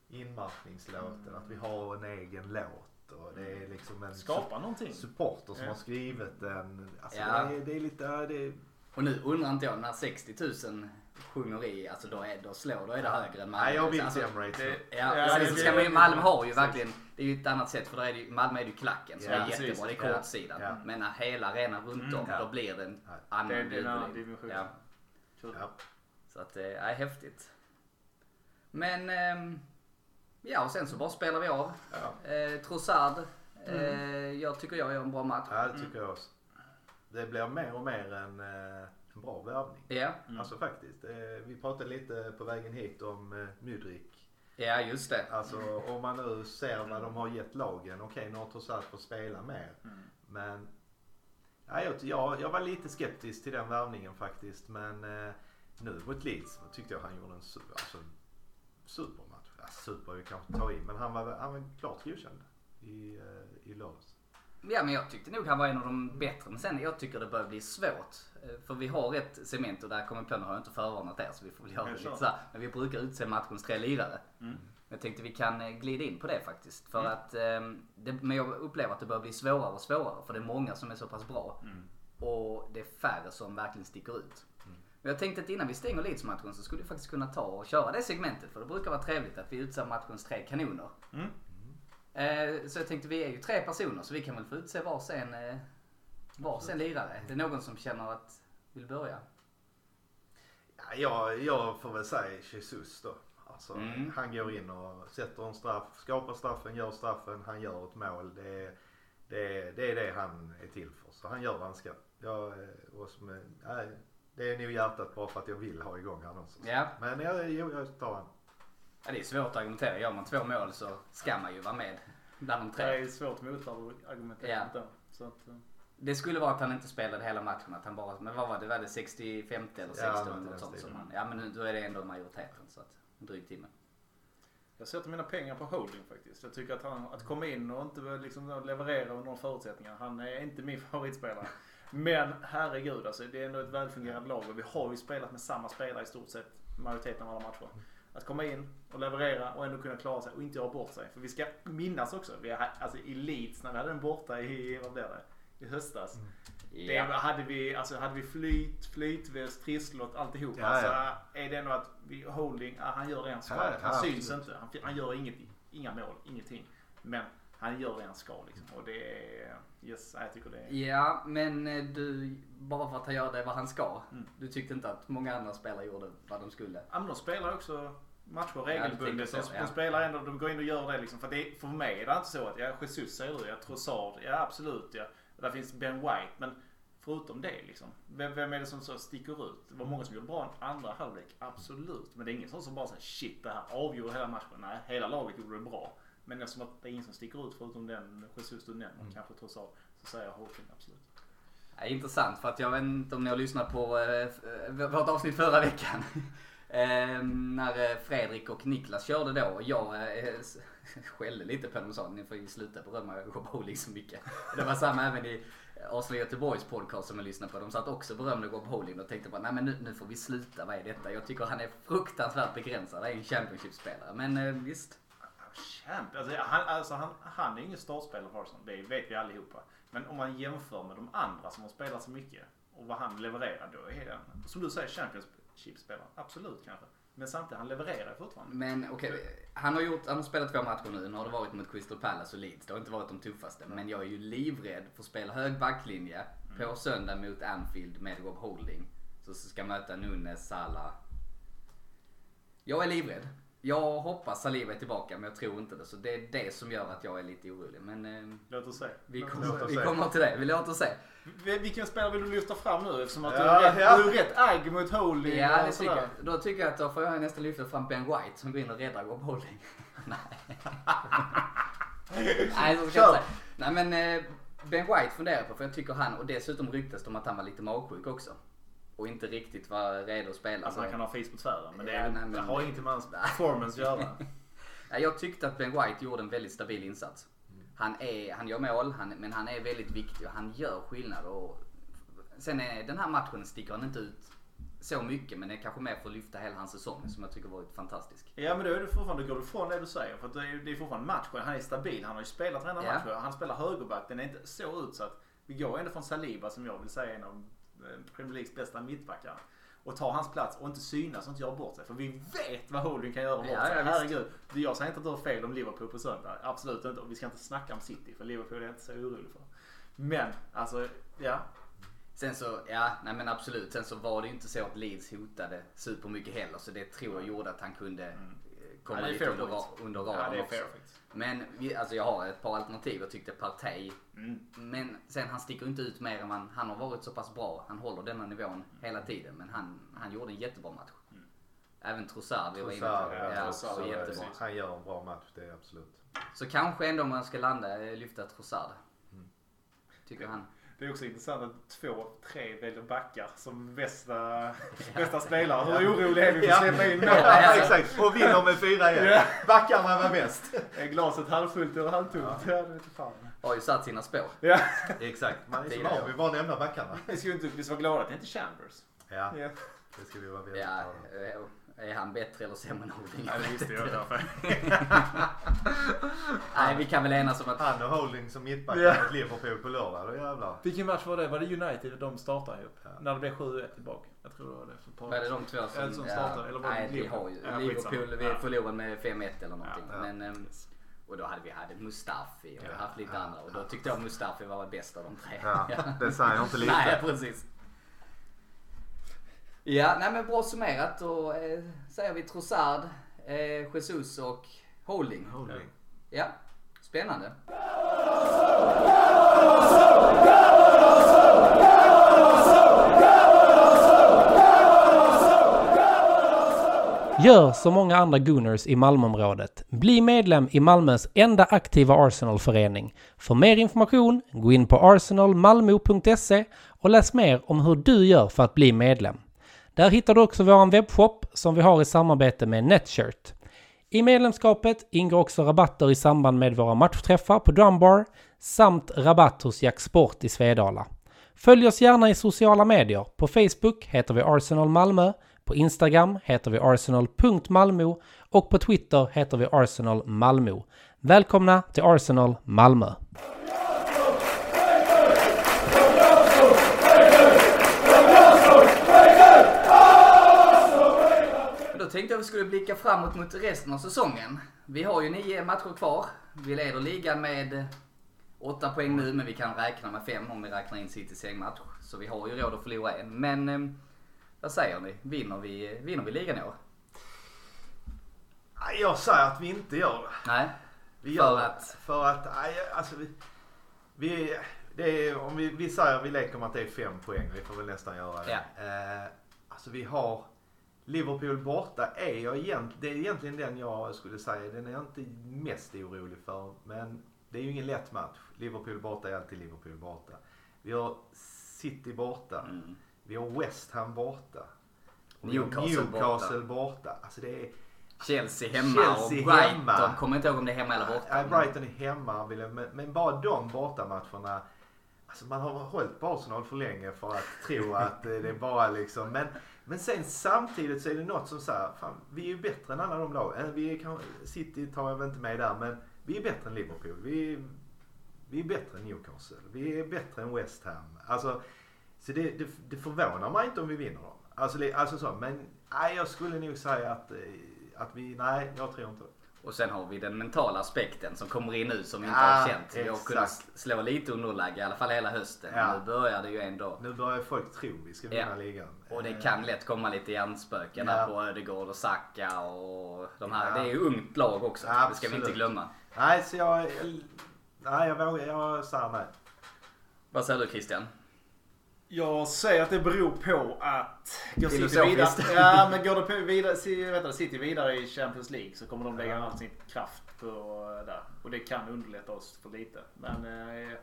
inmarschningslåten, att vi har en egen låt och det är liksom en Skapa någonting. supporter som Ja. har skrivit den. Alltså Ja. det, är, det är lite, det är, Och nu undrar inte jag, när 60 000 sjunger i, alltså då, är, då slår, då är det högre än Malmö. Nej jag vill alltså, Emirates det-. Ja, Ja, sen det- så det- ska man Malmö har ju verkligen, det är ju ett annat sätt för då är det ju, Malmö är det ju klacken som Ja, är precis. jättebra, det är kortsidan. Ja. Men när hela arenan runt Mm, om, ja. då blir det en Ja. annan Det är- en annan dimension. Ja. Så att det är häftigt. Men, ehm, ja och sen så bara spelar vi av. Ja. Eh, Trossard, eh, jag tycker jag gör en bra match. Ja, det tycker jag också. Det blir mer och mer en, eh, en bra värvning. Ja, Mm. Alltså faktiskt. Eh, Vi pratade lite på vägen hit om eh, Mudrik. ja just det. Alltså om man nu ser vad de har gett lagen. Okej, nu har Trossard fått spela mer. Mm. Men ja, jag, jag, jag var lite skeptisk till den värvningen faktiskt. Men eh, nu mot Leeds så tyckte jag han gjorde en super, alltså, supermatch. Ja, super ju kanske att ta i. Men han var, han var klart godkänd i, eh, i lördags. Ja men jag tyckte nog han var en av de bättre. Men sen jag tycker det börjar bli svårt. Eh, För vi har ett cement och där kommer på, nu har jag inte förvarnat er så vi får väl göra det lite så här. Men vi brukar utse matchens tre lirare. Mm. Jag tänkte vi kan eh, glida in på det faktiskt. För Mm. att, ehm, det, men jag upplever att det börjar bli svårare och svårare. För det är många som är så pass bra. Mm. Och det är färre som verkligen sticker ut. Men jag tänkte att innan vi stänger Leeds-matchen så skulle vi faktiskt kunna ta och köra det segmentet. För det brukar vara trevligt att vi utser matchens tre kanoner. Mm. Eh, så jag tänkte vi är ju tre personer så vi kan väl få utse varsin, eh, varsin lirare. Är det någon som känner att vill börja? Ja, jag, jag får väl säga Jesus då. Alltså, Mm. Han går in och sätter en straff, skapar straffen, gör straffen, han gör ett mål. Det, är- det, det är det han är till för. Så han gör vad han ska. Jag, eh, och som, är- nej, det är nog hjärtat bara för att jag vill ha igång också. Ja. Men jag, jo, jag tar han. ja, det är svårt att argumentera. Gör man två mål så ska man ju vara med bland de Det tre. är svårt att motargumentera Ja. den. Så att, eh, Det skulle vara att han inte spelade hela matchen. Att han bara, men vad var det? Var det 65 eller 60 Ja, eller men något den sånt som han, Ja men nu- då är det ändå majoriteten så att en dryg timme. Jag sätter mina pengar på holding faktiskt. Jag tycker att han, att komma in och inte liksom leverera under några förutsättningar. Han är inte min favoritspelare. Men herregud alltså, det är ändå ett välfungerande lag och vi har ju spelat med samma spelare i stort sett majoriteten av alla matcher. Att komma in och leverera och ändå kunna klara sig och inte göra bort sig. För vi ska minnas också, vi har, alltså i Leeds när vi hade den borta i, vad blev det? I höstas. Det Ja. hade vi, alltså hade vi flyt, flytväst, trisslott, alltihop. Ja, alltså, ja. är det ändå att vi, holding, han gör det han ska. Ja, ja, han syns inte. Han, han gör inget, inga mål, ingenting. Men han gör det han ska liksom. Och det är, yes, jag tycker det är. Ja, men eh, du, bara för att han gör det vad han ska. Mm. Du tyckte inte att många andra spelare gjorde vad de skulle. Ja, men de spelar också matcher regelbundet. tänker så, ja. de spelar ändå, de går in och gör det liksom. För, det, för mig är det inte så att, ja Jesus säger du, ja Trossard, ja absolut ja. Där finns Ben White, men förutom det liksom. Vem, vem är det som så sticker ut? Det var många som gjorde bra en andra halvlek, absolut. Men det är ingen sån som bara säger shit det här avgjorde hela matchen. Nej, hela laget gjorde det bra. Men eftersom att det är ingen som sticker ut förutom den Jesus du nämner, Mm. kanske Trossard, så säger jag Hawking absolut. Ja, intressant för att jag vet inte om ni har lyssnat på eh, eh, vårt avsnitt förra veckan. Eh, när eh, Fredrik och Niklas körde då och jag eh, s- skällde lite på dem och sa ni får ju sluta berömma Rob Holding så mycket. Det var samma även i Arsenal Göteborgs podcast som jag lyssnade på. De satt också och berömde Rob Holding och tänkte bara nej men nu, nu får vi sluta, vad är detta? Jag tycker han är fruktansvärt begränsad, han är en Championship-spelare. Men eh, visst. Champ. Alltså, han, alltså, han, han är ingen startspelare för Arsenal, det vet vi allihopa. Men om man jämför med de andra som har spelat så mycket och vad han levererar då är han, som du säger, Championship-spelare. Absolut kanske. Men samtidigt, han levererar fortfarande. Men okej, han har gjort, han har spelat två matcher nu. Nu har det varit mot Crystal Palace och Leeds. Det har inte varit de tuffaste. Men jag är ju livrädd för att spela hög backlinje på söndag mot Anfield med Rob Holding. Så ska möta Nunes, Salah. Jag är livrädd. Jag hoppas Saliba är tillbaka men jag tror inte det. Så det är det som gör att jag är lite orolig. Men eh, Låt oss se. vi, Låt oss vi se. kommer till det. Vi låter se. Vi- Vilken spelare vill du lyfta fram nu? Eftersom att du, Ja, är rätt, ja. du är rätt agg mot Holding Ja, det tycker jag. Då tycker jag att då får jag nästan lyfta fram Ben White som går in och räddar Rob Holding. Nej. Nej, så ska jag inte säga. Nej men eh, Ben White funderar på för jag tycker han, och dessutom ryktas det om att han var lite magsjuk också. Och inte riktigt var redo att spela. Alltså så- han kan ha fis på tvären. Men det, Ja, är, nej, men- det har ingenting med hans performance att göra. Ja, jag tyckte att Ben White gjorde en väldigt stabil insats. Han, är, han gör mål, han, men han är väldigt viktig och han gör skillnad. Och sen är den här matchen sticker han inte ut så mycket men det är kanske mer för att lyfta hela hans säsong som jag tycker varit fantastisk. Ja men då är du fortfarande, går du ifrån det du säger. För det är, det är fortfarande matchen. Han är stabil. Han har ju spelat varenda Ja. match. Han spelar högerback. Den är inte så utsatt. Vi går ändå från Saliba som jag vill säga är en av Premier Leagues bästa mittbackar. Och tar hans plats och inte synas och inte göra bort sig. För vi vet vad Holding kan göra bort Ja, sig. ja, visst. Herregud. Jag säger inte att du har fel om Liverpool på söndag. Absolut inte. Och vi ska inte snacka om City. För Liverpool är jag inte så orolig för. Men alltså, ja. Sen så, ja, nej men absolut. Sen så var det ju inte så att Leeds hotade supermycket heller. Så det tror jag gjorde att han kunde eh, komma Ja, lite under, under Ja, radarn är också. Men alltså jag har ett par alternativ. Jag tyckte Partey. Mm. Men sen han sticker inte ut mer än man, han har varit så pass bra. Han håller denna nivån hela tiden. Men han, han gjorde en jättebra match. Även Trossard. Trossard, Ja, ja, Trossard, så jättebra. Han gör en bra match, det är absolut. Så kanske ändå om man ska landa, eh, lyfta Trossard. Tycker han. Det är också intressant att två, tre väljer backar som bästa, bästa spelare. Hur oroliga är vi för att släppa in mål? Ja, exakt. Och vinner med 4-1. Backarna var bäst. Är glaset halvfullt eller halvtomt? Ja, det vet fan. Har ju satt sina spår. Ja. Exakt. Man är så van vid bara nämna backarna. Vi ska ju inte vi ska vara glada att det inte är Chambers. Ja, Ja, det ska vi vara väldigt glada är han bättre eller sämre än Holding? ja det visste jag därför. Nej, vi kan väl enas om att Han och Holding som mittback Ja. mot Liverpool på lördag. Då jävlar. Vilken match var det? Var det United de startade ihop? Ja. När det blev 7-1 tillbaka. Jag tror det var det. För par Vad är det de två som... Eller som startar, eller var det nej, vi Liverpool? har ju Ja, Liverpool, vi Ja. förlorade med 5-1 eller någonting. Ja, ja. Men, ehm, och då hade vi hade Mustafi och vi Ja, haft lite ja, andra. Och då tyckte jag Mustafi var bäst av de tre. Ja, det säger inte lite. Nej, precis. Ja, nej men bra summerat. Då eh, säger vi Trossard, eh, Jesus och Holding. Holding. Ja, spännande. Gör som många andra Gunners i Malmöområdet. Bli medlem i Malmös enda aktiva Arsenal-förening. För mer information, gå in på arsenalmalmo.se och läs mer om hur du gör för att bli medlem. Där hittar du också vår webbshop som vi har i samarbete med Netshirt. I medlemskapet ingår också rabatter i samband med våra matchträffar på Drumbar samt rabatt hos Jack Sport i Svedala. Följ oss gärna i sociala medier. På Facebook heter vi Arsenal Malmö, på Instagram heter vi arsenal.malmo och på Twitter heter vi Arsenal Malmö. Välkomna till Arsenal Malmö! Men Då tänkte jag vi skulle blicka framåt mot resten av säsongen. Vi har ju nio matcher kvar. Vi leder ligan med åtta poäng nu, men vi kan räkna med fem om vi räknar in Citys sängmatch. Så vi har ju råd att förlora en. Men eh, vad säger ni? Vinner vi, vinner vi ligan i år? Jag säger att vi inte gör det. Nej. Vi För gör att? För att, nej, alltså vi, vi, det är, om vi, vi säger, vi leker med att det är fem poäng. Vi får väl nästan göra det. Ja. Eh, alltså vi har Liverpool borta är jag egent, det är egentligen den jag skulle säga, den är jag inte mest orolig för. Men det är ju ingen lätt match. Liverpool borta är alltid Liverpool borta. Vi har City borta. Mm. Vi har West Ham borta. Newcastle Newcastle borta. Alltså det är, Chelsea hemma Chelsea och Brighton. hemma. Kommer inte ihåg om det är hemma eller borta. Nej, Brighton är hemma, men, men bara de bortamatcherna. Alltså man har hållit på Arsenal för länge för att tro att eh, det är bara liksom. Men, men sen samtidigt så är det något som säger, fan vi är ju bättre än alla de lagen. Eh, vi kan- City tar jag väl inte med där, men vi är bättre än Liverpool. Vi, är- vi är bättre än Newcastle. Vi är bättre än West Ham. Alltså, så det, det, det förvånar mig inte om vi vinner dem. Alltså, alltså så, men nej, jag skulle nog säga att, eh, att vi, nej, jag tror inte det. Och sen har vi den mentala aspekten som kommer in nu som vi inte Ja, har känt. Vi har kunnat slå lite underläge i alla fall hela hösten. Ja. Nu börjar det ju ändå. Nu börjar folk tro vi ska vinna Ja. ligan. Och det Eh, kan lätt komma lite hjärnspöken Ja. där på Ödegård och Saka och de här. Ja. Det är ju ungt lag också. Det ska vi inte glömma. Nej, så jag... jag nej, jag vågar... Jag säger nej. Vad säger du Christian? Jag säger att det beror på att går City vidare, ja, men går det vidare, du, City vidare i Champions League så kommer de lägga all sin kraft på där. Och det kan underlätta oss för lite. Men eh,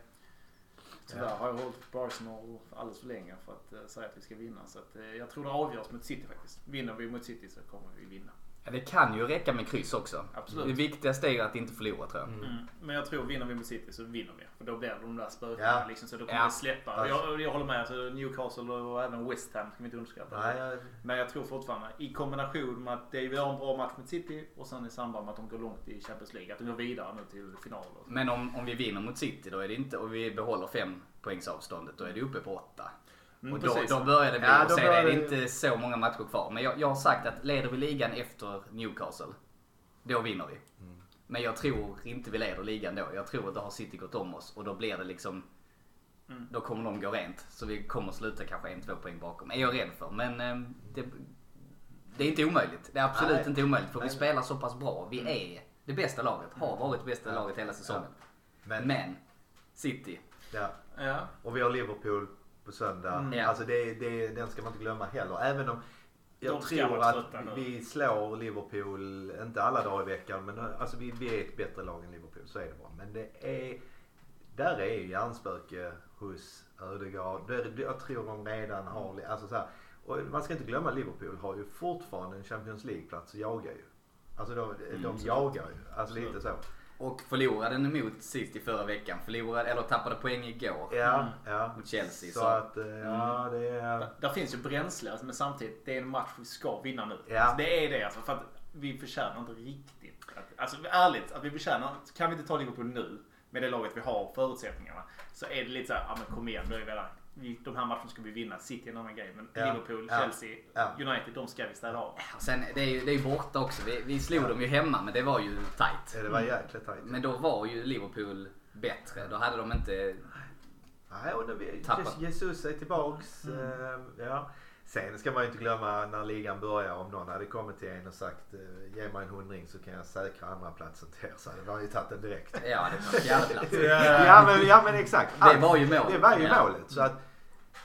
tyvärr Ja. har jag hållit på Arsenal alldeles för länge för att eh, säga att vi ska vinna. Så att, eh, jag tror det avgörs mot City faktiskt. Vinner vi mot City så kommer vi vinna. Ja, det kan ju räcka med kryss också. Absolut. Det viktigaste är att inte förlora tror jag. Mm. Men jag tror vinner vi mot City så vinner vi. För då blir det de där spökena Ja. liksom. Så då kommer Ja. det släppa. Jag, jag håller med. Alltså, Newcastle och även West Ham ska vi inte underskatta. Nej, jag, Men jag tror fortfarande i kombination med att det- vi har en bra match mot City och sen i samband med att de går långt i Champions League. Att de går vidare nu till finaler. Men om, om vi vinner mot City då är det inte, och vi behåller fem poängs avståndet, då är det uppe på åtta. Mm, och då, då börjar det bli, Ja, och då sen börjar är det det- inte så många matcher kvar. Men jag, jag har sagt att leder vi ligan efter Newcastle, då vinner vi. Mm. Men jag tror inte vi leder ligan då. Jag tror att då har City gått om oss och då blir det liksom Mm. Då kommer de gå rent. Så vi kommer sluta kanske en, två poäng bakom. Är jag rädd för. Men eh, det, det är inte omöjligt. Det är absolut Nej. inte omöjligt. För vi Nej. spelar så pass bra. Vi är det bästa laget. Har varit det bästa Ja. laget hela säsongen. men, Men City. ja. Ja. Och vi har Liverpool på söndag. Mm. Alltså det, det, den ska man inte glömma heller. Även om jag De tror att vi slår Liverpool, inte alla dagar i veckan, men alltså vi, vi är ett bättre lag än Liverpool. Så är det bara. Men det är, där är ju hjärnspöke hos Ödegaard. Jag tror de redan har, alltså så här, och man ska inte glömma Liverpool har ju fortfarande en Champions League-plats och jagar ju. Alltså de, de absolut. jagar ju. Alltså lite så. Och förlorade den emot City förra veckan. Förlorade, eller tappade poäng igår. Ja, Mm. ja. Mot Chelsea, Så, så- att, eh, ja det är... Där, där finns ju bränsle, alltså, men samtidigt det är en match vi ska vinna nu. Ja. Alltså, det är det alltså. För att vi förtjänar inte riktigt. Att, alltså ärligt, att vi förtjänar. Kan vi inte ta Liverpool nu med det laget vi har förutsättningarna. Så är det lite så här, ja men kom igen nu är vi redan. De här matcherna ska vi vinna. City är en annan grej. Men Ja. Liverpool, Ja. Chelsea, Ja. United, de ska vi städa av. Sen, det är ju det är borta också. Vi, vi slog dem ju hemma men det var ju tight. Ja, Det var jäkligt tajt. Men då var ju Liverpool bättre. Då hade de inte... Nej, och nu. Jesus är tillbaks. eh, ja. Sen ska man ju inte glömma när ligan börjar om någon hade kommit till en och sagt eh, ge mig en hundring så kan jag säkra andra platsen till er. Så hade man ju tagit den direkt. Ja, det var fjärde plats. ja, men, ja men exakt. Det var ju målet. Det var ju Ja. målet. Så att,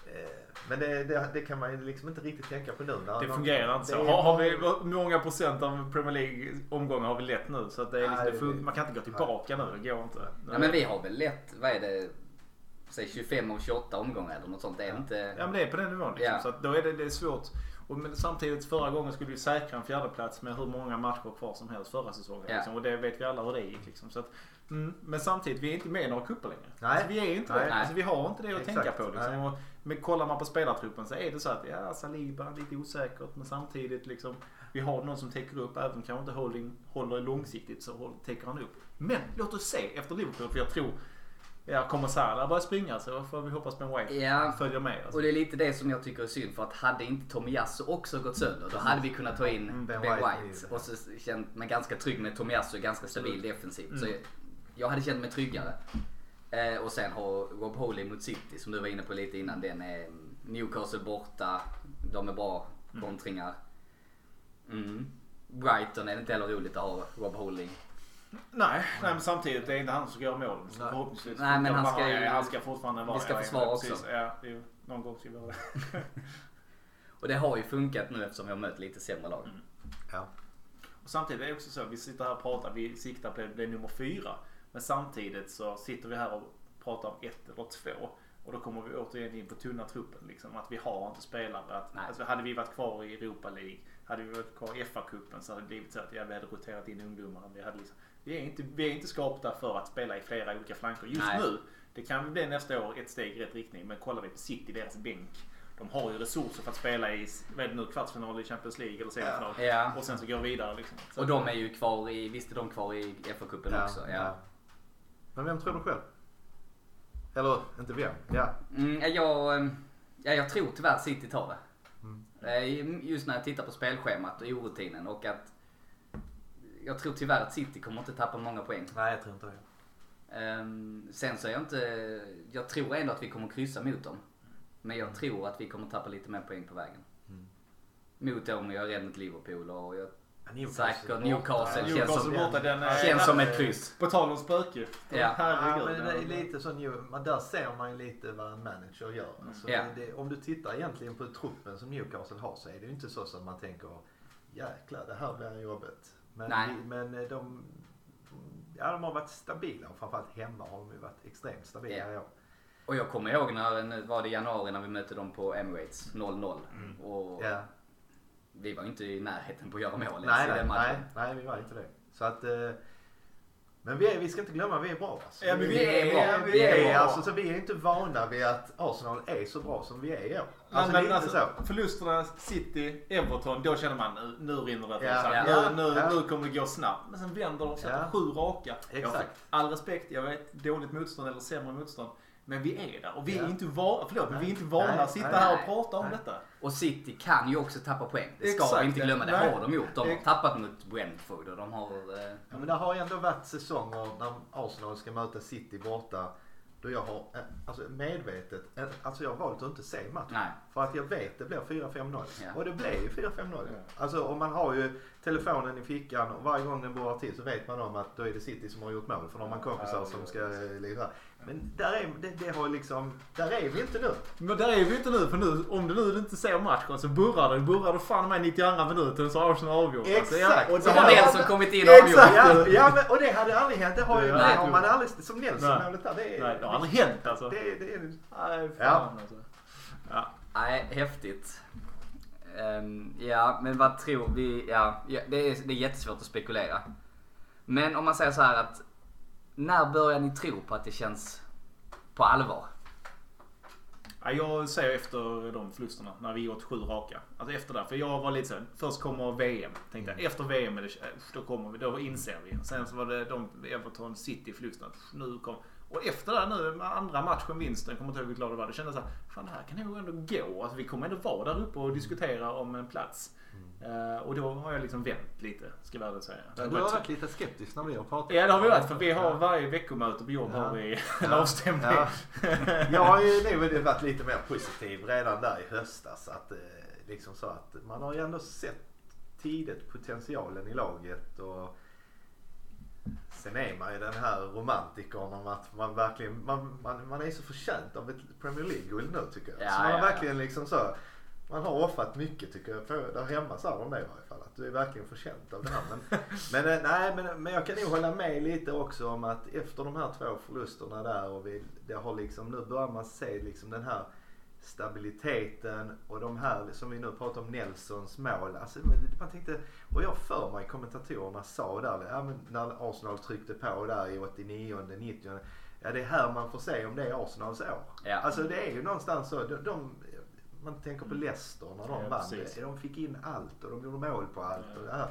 eh, men det, det, det kan man ju liksom inte riktigt tänka på nu. När Det någon- fungerar inte så. det är- Har, har vi, många procent av Premier League omgångar har vi lätt nu? Så att det är liksom, Nej, det man kan inte gå tillbaka nu. Det går inte. Ja, men vi har väl lätt, vad är det, säg 25 och 28 omgångar eller något sånt. Det är inte... Ja men det är på den nivån liksom. Ja. Så att då är det, det är svårt. Och men samtidigt förra gången skulle vi säkra en fjärdeplats med hur många matcher kvar som helst förra säsongen. Ja. Liksom. Och det vet vi alla hur det gick. Liksom. Så att, mm, men samtidigt, vi är inte med i några cuper längre. Nej. Alltså, vi är inte Nej. det. Alltså, vi har inte det att Exakt. tänka på. Liksom. Nej. Och, men kollar man på spelartruppen så är det så att ja, Saliba lite osäkert men samtidigt liksom vi har någon som täcker upp även kanske inte Holding håller långsiktigt så håll- täcker han upp. Men låt oss se efter Liverpool för jag tror Ja, kommer Salah börja springa så får vi hoppas Ben White Ja, följer med. Alltså. och det är lite det som jag tycker är synd för att hade inte Tomiyasu också gått sönder då hade vi kunnat ta in Mm, Ben, Ben White. White. Och så känt mig ganska trygg med Tomiyasu, ganska stabil defensivt. Så Mm. jag hade känt mig tryggare. Eh, och sen har Rob Holding mot City som du var inne på lite innan. Den är Newcastle borta. De är bra kontringar. Mm. Brighton är det inte heller roligt att ha Rob Holding. Nej, nej, men samtidigt det är inte han som ska göra målen. Så Nej. förhoppningsvis Nej, men han det. ska ju- han ska fortfarande vara vi ska försvara också. precis. Ja, ju, någon gång ska vi göra det. Och det har ju funkat nu eftersom vi har mött lite sämre lag. Mm. Ja. Och samtidigt är det också så, vi sitter här och pratar, vi siktar på att bli nummer fyra. Men samtidigt så sitter vi här och pratar om ett eller två. Och då kommer vi återigen in på tunna truppen. Liksom, att vi har inte spelare. Att, alltså, hade vi varit kvar i Europa League, hade vi varit kvar i FA-cupen så hade det blivit så att ja, vi hade roterat in ungdomar. Vi, hade liksom, vi, är inte, vi är inte skapta för att spela i flera olika flanker just Nej. nu. Det kan bli nästa år ett steg i rätt riktning. Men kollar vi på City, deras bänk. De har ju resurser för att spela i vad är det nu, kvartsfinal i Champions League eller semifinal. Ja. Och sen så går vidare liksom. Så Och de är ju kvar i, visst är de kvar i FA-cupen också? Ja. Men vem tror du själv? Eller inte vem? Ja. Mm, ja, jag, eh, ja, jag tror tyvärr City tar det. Mm. Eh, Just när jag tittar på spelschemat och orutinen och att jag tror tyvärr att City kommer inte tappa många poäng. Nej, jag tror inte det. Ehm, sen så är jag inte, jag tror ändå att vi kommer kryssa mot dem. Men jag tror att vi kommer tappa lite mer poäng på vägen. Mm. Mot dem, jag är rädd mot Liverpool och jag, Newcastle säkert borta. Newcastle känns Newcastle som, borta, den är- känns som ett kryss. På tal om spöke. Ja. Ja, Herregud. men det är lite så New, där ser man ju lite vad en manager gör. Alltså, Ja. det, om du tittar egentligen på truppen som Newcastle har så är det ju inte så som man tänker jäklar det här blir jobbigt. Men, Nej. men eh, de, ja, de har varit stabila och framförallt hemma har de ju varit extremt stabila Ja. i år. Och jag kommer ihåg när, var det i januari när vi mötte dem på Emirates 0-0. Och Ja. vi var inte i närheten på att göra mål ens Nej, i nej, den nej, matchen. nej, vi var inte det. Så att, eh, men vi, är, vi ska inte glömma, vi är bra alltså. Ja, men vi är bra. Vi Vi är är, alltså, så vi är inte vana vid att Arsenal är så bra som vi är i år. Alltså, men, lite alltså, så. förlusterna City, Everton, då känner man nu, nu rinner det Ja, ja, nu, nu, ja. nu kommer det gå snabbt. Men sen vänder de sig Ja. på sju raka. Exakt. all respekt, jag vet dåligt motstånd eller sämre motstånd. Men vi är där och vi är inte vana, förlåt, men vi är inte vana att sitta här och prata om detta. Och City kan ju också tappa poäng. Det ska Exakt, vi inte glömma. Det nej. har de gjort. De har Ex- tappat mot Brentford och de har... Eh, Ja, men det har ju ändå varit säsonger när Arsenal ska möta City borta. Då jag har eh, alltså medvetet, eh, alltså jag har valt att inte se matchen. nej. För att jag vet det blir 4-5-0. Ja. Och det blev ju 4-5-0. Ja. Alltså och man har ju telefonen i fickan och varje gång den borrar till så vet man om att då är det City som har gjort mål. För då har man kompisar Ja, som ska lira. Men där är, det, det har ju liksom, där är vi inte nu. Men där är vi inte nu, för nu, om du nu inte ser matchen så burrar det. Burrar det fan med 92 minuten så har Arsenal avgjort. Alltså, Exakt. och Så har Nelson kommit in och avgjort. Exakt! Ja, ja, men, och det hade aldrig hänt. Det har ju, Nej, nej, man aldrig, som Nelson Nej. målet där. Det är, Nej, det har aldrig hänt alltså. Det, är- det är, Nej, fan Ja. alltså. Ja. Nej, häftigt. Ehm, ja, men vad tror vi? Ja, ja, det, är, det är jättesvårt att spekulera. Men om man säger så här att när börjar ni tro på att det känns på allvar? Ja, jag säger efter de förlusterna när vi åt sju raka. Alltså efter det. För jag var lite så här, först kommer VM. Tänkte jag, efter VM är det, äh, då kommer vi, då inser vi. Sen så var det de Everton City förlusterna. Nu kom, och efter det nu, med andra matchen, vinsten, kommer inte ihåg hur glad det var. Det kändes så här, fan det här kan nog ändå gå. Alltså vi kommer ändå vara där uppe och diskutera om en plats. Eh, och då har jag liksom vänt lite, ska jag väl säga. du har varit lite skeptisk när vi har pratat. Ja det har vi varit för vi har varje veckomöte på jobb Ja. har vi en Ja. avstämning. Ja. Jag har ju nog varit lite mer positiv redan där i höstas. Att, eh, liksom så att man har ju ändå sett tidigt potentialen i laget. Och sen är man ju den här romantikern om att man verkligen man, man, man är så förtjänt av ett Premier League-guld nu tycker jag. Ja, så man har verkligen liksom så. Man har offrat mycket tycker jag. För där hemma sa de det i varje fall. Att du är verkligen förtjänt av det här. Men, men, eh, nej, men, men jag kan nog hålla med lite också om att efter de här två förlusterna där och vi, det har liksom, nu börjar man se liksom den här stabiliteten och de här som vi nu pratar om Nelsons mål. Alltså, man tänkte, och jag för mig kommentatorerna sa där, ja, men när Arsenal tryckte på där i 89 90 Ja det är här man får se om det är Arsenals år. Ja. Alltså det är ju någonstans så. De, de, man tänker på Leicester när de Ja, vann. precis. De fick in allt och de gjorde mål på allt. Och det här.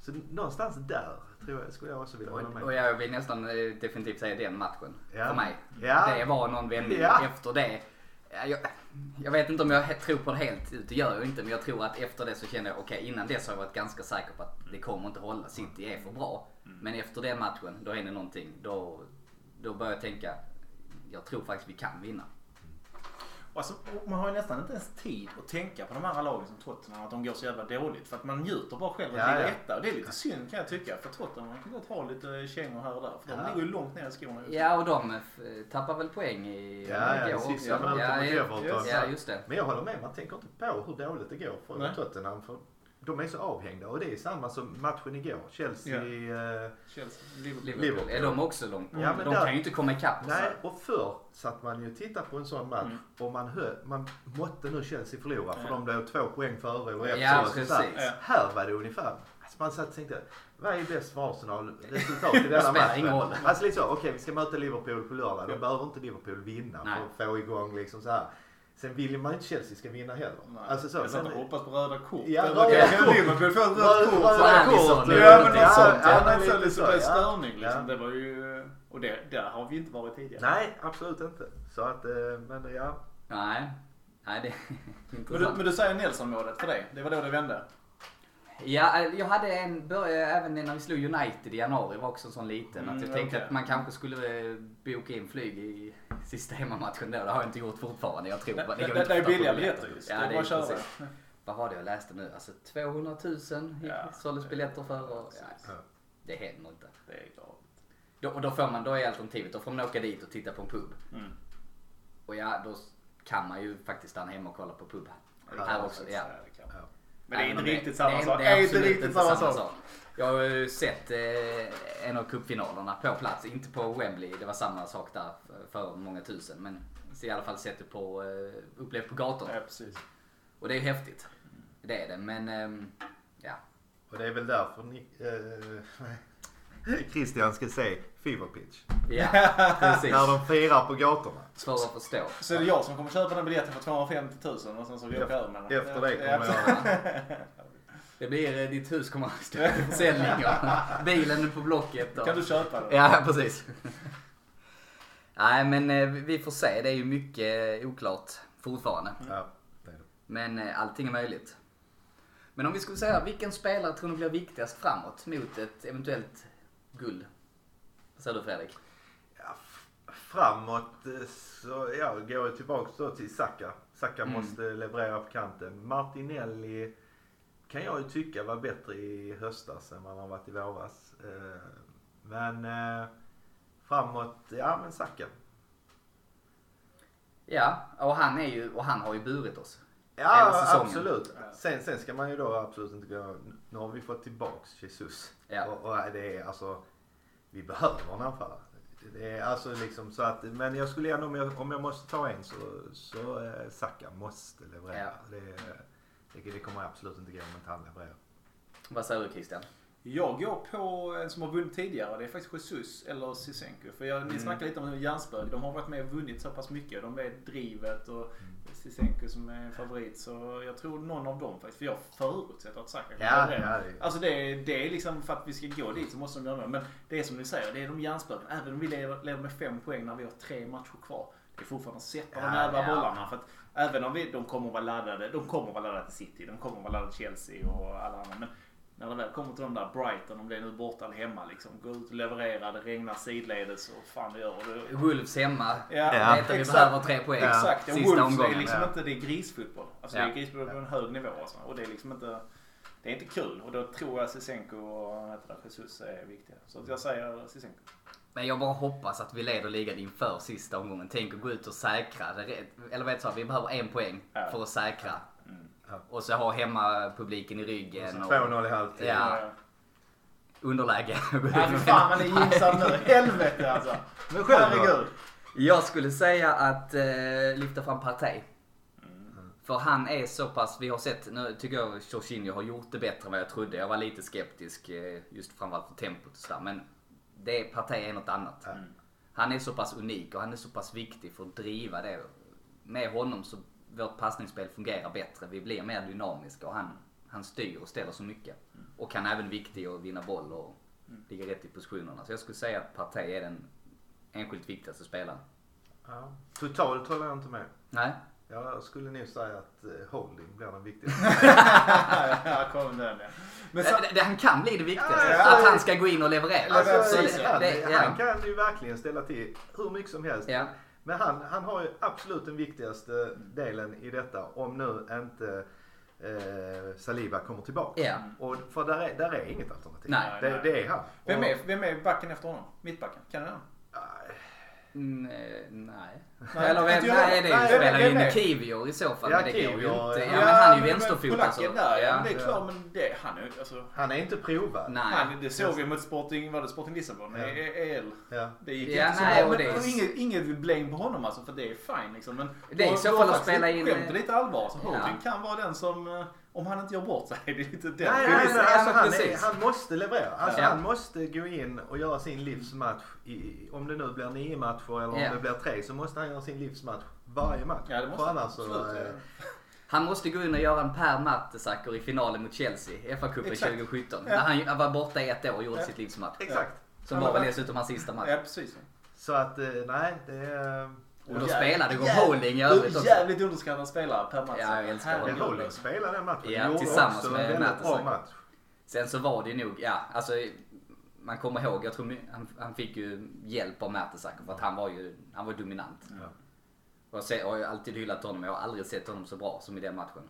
Så någonstans där tror jag, skulle jag också vilja hålla Och, med. och jag vill nästan eh, definitivt säga den matchen. Ja. För mig. Ja. Det var någon vändning Ja. efter det. Ja, Jag, jag vet inte om jag tror på det helt ut, det gör jag inte. Men jag tror att efter det så kände jag, okej innan dess har jag varit ganska säker på att det kommer inte hålla. City är för bra. Men efter den matchen, då händer någonting. Då, då börjar jag tänka, jag tror faktiskt vi kan vinna. Alltså, och man har ju nästan inte ens tid att tänka på de andra lagen som Tottenham, att de går så jävla dåligt. För att man njuter bara själv att Ja, ligga ja. etta. Och det är lite synd kan jag tycka. För Tottenham man kan gott ha lite kängor här och där. För de Ja. ligger ju långt ner i skorna just. Ja, och de eh, tappar väl poäng i Ja, ja, igår sista ja, ja, ja, just det. Men jag håller med, man tänker inte på hur dåligt det går för Nej. Tottenham. För de är så avhängda och det är samma som matchen igår. Chelsea, eh, Chelsea, Liverpool. Liverpool. Liverpool. Är de också långt Ja, ja, men De där- kan ju inte komma ikapp oss. Nej, och förr satt man ju och tittade på en sån match Mm. och man, hö, man måtte nu Chelsea förlora för Ja. de låg två poäng före och efter. Ja, och så precis. där. Ja. Här var det ungefär. Alltså man satt och tänkte, vad är bäst för Arsenal? Resultat i denna matchen. ingen roll. Alltså lite så, okej vi ska möta Liverpool på lördag. Då behöver inte Liverpool vinna Nej. för att få igång liksom så här. Sen vill man ju inte Chelsea ska vinna heller. Nej. Alltså så. jag satt och hoppas på röda kort. Ja, röda kan kort. Liverpool få ett rött kort. röda kort. Ja men något sånt. ja, men så lite ja. störning liksom. Det var ju... Och det, där har vi inte varit tidigare. Nej, absolut inte. Så att, eh, men ja. Nej. Nej, det är Men du, intressant. men du säger Nelson-målet för dig. Det var då det vände. Ja, eh, jag hade en börja även när vi slog United i januari var också en sån liten. Mm, att jag tänkte okej. att man kanske skulle eh, boka in flyg i sista hemmamatchen då. Det har jag inte gjort fortfarande. Jag tror Det, det, det, inte är billiga biljetter. just. Ja, det är det bara precis. Vad var det jag läste nu? Alltså 200 000 gick- Ja. såldes biljetter för. Och, ja, det händer inte. Det är klart. Då, och då får man, då är alternativet, då får man åka dit och titta på en pub. Mm. Och ja, då kan man ju faktiskt stanna hemma och kolla på pub här. Ja, här också. det Ja. Men det är inte riktigt samma sak. Det är inte riktigt samma sak. Jag har ju sett eh, en av cupfinalerna på plats, inte på Wembley, det var samma sak där för, för många tusen. Men i alla fall sett det på, eh, upplevt på gatorna. Ja, precis. Och det är ju häftigt. Det är det, men ehm, ja. Och det är väl därför ni, eh, Christian ska se Fever Pitch. Ja, precis. När de firar på gatorna. Svårt att förstå. Så är det jag som kommer köpa den biljetten för 250 000 och sen så vi åker över med den. Efter det kommer jag... Det blir, eh, ditt hus kommer att stå försäljning bilen på Blocket. Och... Kan du köpa den? Ja, precis. Nej, men eh, vi får se. Det är ju mycket oklart fortfarande. Ja, det är det. Men eh, allting är möjligt. Men om vi skulle säga, vilken spelare tror ni blir viktigast framåt mot ett eventuellt guld? Vad säger du Fredrik? Ja, framåt eh, så ja, går jag tillbaks då till Saka. Saka Mm. måste leverera på kanten. Martinelli kan jag ju tycka var bättre i höstas än vad han varit i våras. Eh, Men eh, framåt, ja men Saka. Ja, och han, är ju, och han har ju burit oss. Ja absolut. Sen, sen ska man ju då absolut inte gå, nu har vi fått tillbaks Jesus. Ja. Och, och det är alltså, vi behöver en anfallare. Det är alltså liksom så att, men jag skulle ändå, om jag, om jag måste ta en så, så eh, Saka måste leverera. Ja. Det, det, det kommer absolut inte gå om inte han levererar. Vad säger du Christian? Jag går på en som har vunnit tidigare. Det är faktiskt Jesus eller Sisenko. För jag, ni Mm. snackade lite om hjärnspök. De har varit med och vunnit så pass mycket. De vet drivet och Sisenko som är en favorit. Så jag tror någon av dem faktiskt. För jag förutsätter att Saka kommer Ja, leverera. ja, det- Alltså det är, det är liksom för att vi ska gå dit så måste de göra det. Men det är som ni säger, det är de hjärnspöken. Även om vi leder, med fem poäng när vi har tre matcher kvar. Det är fortfarande att sätta de Ja, jävla ja. bollarna. För att även om vi, de kommer att vara laddade. De kommer att vara laddade till City. De kommer att vara laddade till Chelsea och alla andra. Men när det väl kommer till de där Brighton, om det är nu borta eller hemma liksom. Gå ut och leverera, det regnar sidledes och fan det gör. Och det, Wolves hemma. Ja, Ja. Vet att vi behöver tre poäng. Exakt, och Sista Wolves omgången. är liksom Ja. inte, det är grisfotboll. Alltså Ja. det är grisfotboll på en hög nivå alltså. Och det är liksom inte, det är inte kul. Och då tror jag Sisenko och heter det, Jesus är viktiga. Så att jag säger Sisenko. Men jag bara hoppas att vi leder ligan inför sista omgången. Tänk att gå ut och säkra. Eller vet du vad, vi behöver en poäng Ja. för att säkra. Mm. Och så ha hemmapubliken i ryggen. Och 2-0 i halvtid. Ja. underläge. Fy fan vad ni jinxar nu. Helvete alltså. Men själv? Herregud. Jag skulle säga att eh, lyfta fram Partey. För han är så pass, vi har sett, nu tycker jag Jorginho har gjort det bättre än vad jag trodde. Jag var lite skeptisk eh, just framförallt för tempot och sådär. Men det Partey är något annat. Han är så pass unik och han är så pass viktig för att driva det. Med honom så vårt passningsspel fungerar bättre. Vi blir mer dynamiska och han, han styr och ställer så mycket. Och han är även viktig att vinna boll och ligga rätt i positionerna. Så jag skulle säga att Partey är den enskilt viktigaste spelaren. Ja. Totalt håller jag inte med. Nej? Jag skulle nog säga att eh, holding blir den viktigaste. ja, kom den ja. Men så, Det, det, han kan bli det viktigaste. Ja, ja, att han ska gå in och leverera. Alltså, Så det- det- ja. han kan ju verkligen ställa till hur mycket som helst. Men han, han har ju absolut den viktigaste delen i detta om nu inte eh, Saliba kommer tillbaka. Ja. Och för där är, där är inget alternativ. Nej. det, det är han. vem, är, vem är backen efter honom? Mittbacken? Kan du den? Mm, eh, nej. Nej, Eller jag. nej, det Nej, spelar ju in Kivior i så fall. Ja, men det går ju Kivior, inte. Ja, ja, men han är ju vänsterfotad. Polacken så- där, ja, men det är klart. Men det, han är alltså, Han är inte provad. Nej. han, det såg vi mot Sporting, var det Sporting Lissabon? Ja. E- EL. Ja. Det gick Ja, inte så nej, bra. och Men, är- inget, inget blame på honom alltså, för det är fine liksom. Men Det är i så fall att spela in- Skämt är lite allvar. Så Ja. Holding kan vara den som, eh, om han inte gör bort sig, det är lite den. Nej, nej, nej, alltså, han, är, han måste leverera. Alltså, Ja. Han måste gå in och göra sin livsmatch. I, om det nu blir nio matcher eller om Ja. det blir tre så måste han göra sin livsmatch varje match. Ja, det måste För han. annars så... Absolut, eh. Han måste gå in och göra en Per Mertesacker i finalen mot Chelsea, FA-cupen Exakt. 2017. Ja. När han han var borta i ett år och gjorde Ja. sitt livsmatch. Exakt. Som var väl dessutom hans sista match. Ja, precis. Så att eh, nej, det är... Och då spelade Rob Holding i övrigt också. Jävligt underskattad spelare Per Mattsson. Ja, jag älskar honom. Holding spelade den matchen. Ja, tillsammans med Mertesacker. match. Sen så var det nog, ja alltså man kommer ihåg, jag tror han, han fick ju hjälp av Mertesacker för att han var ju, han var dominant. Ja. Och jag har ju alltid hyllat honom, jag har aldrig sett honom så bra som i den matchen.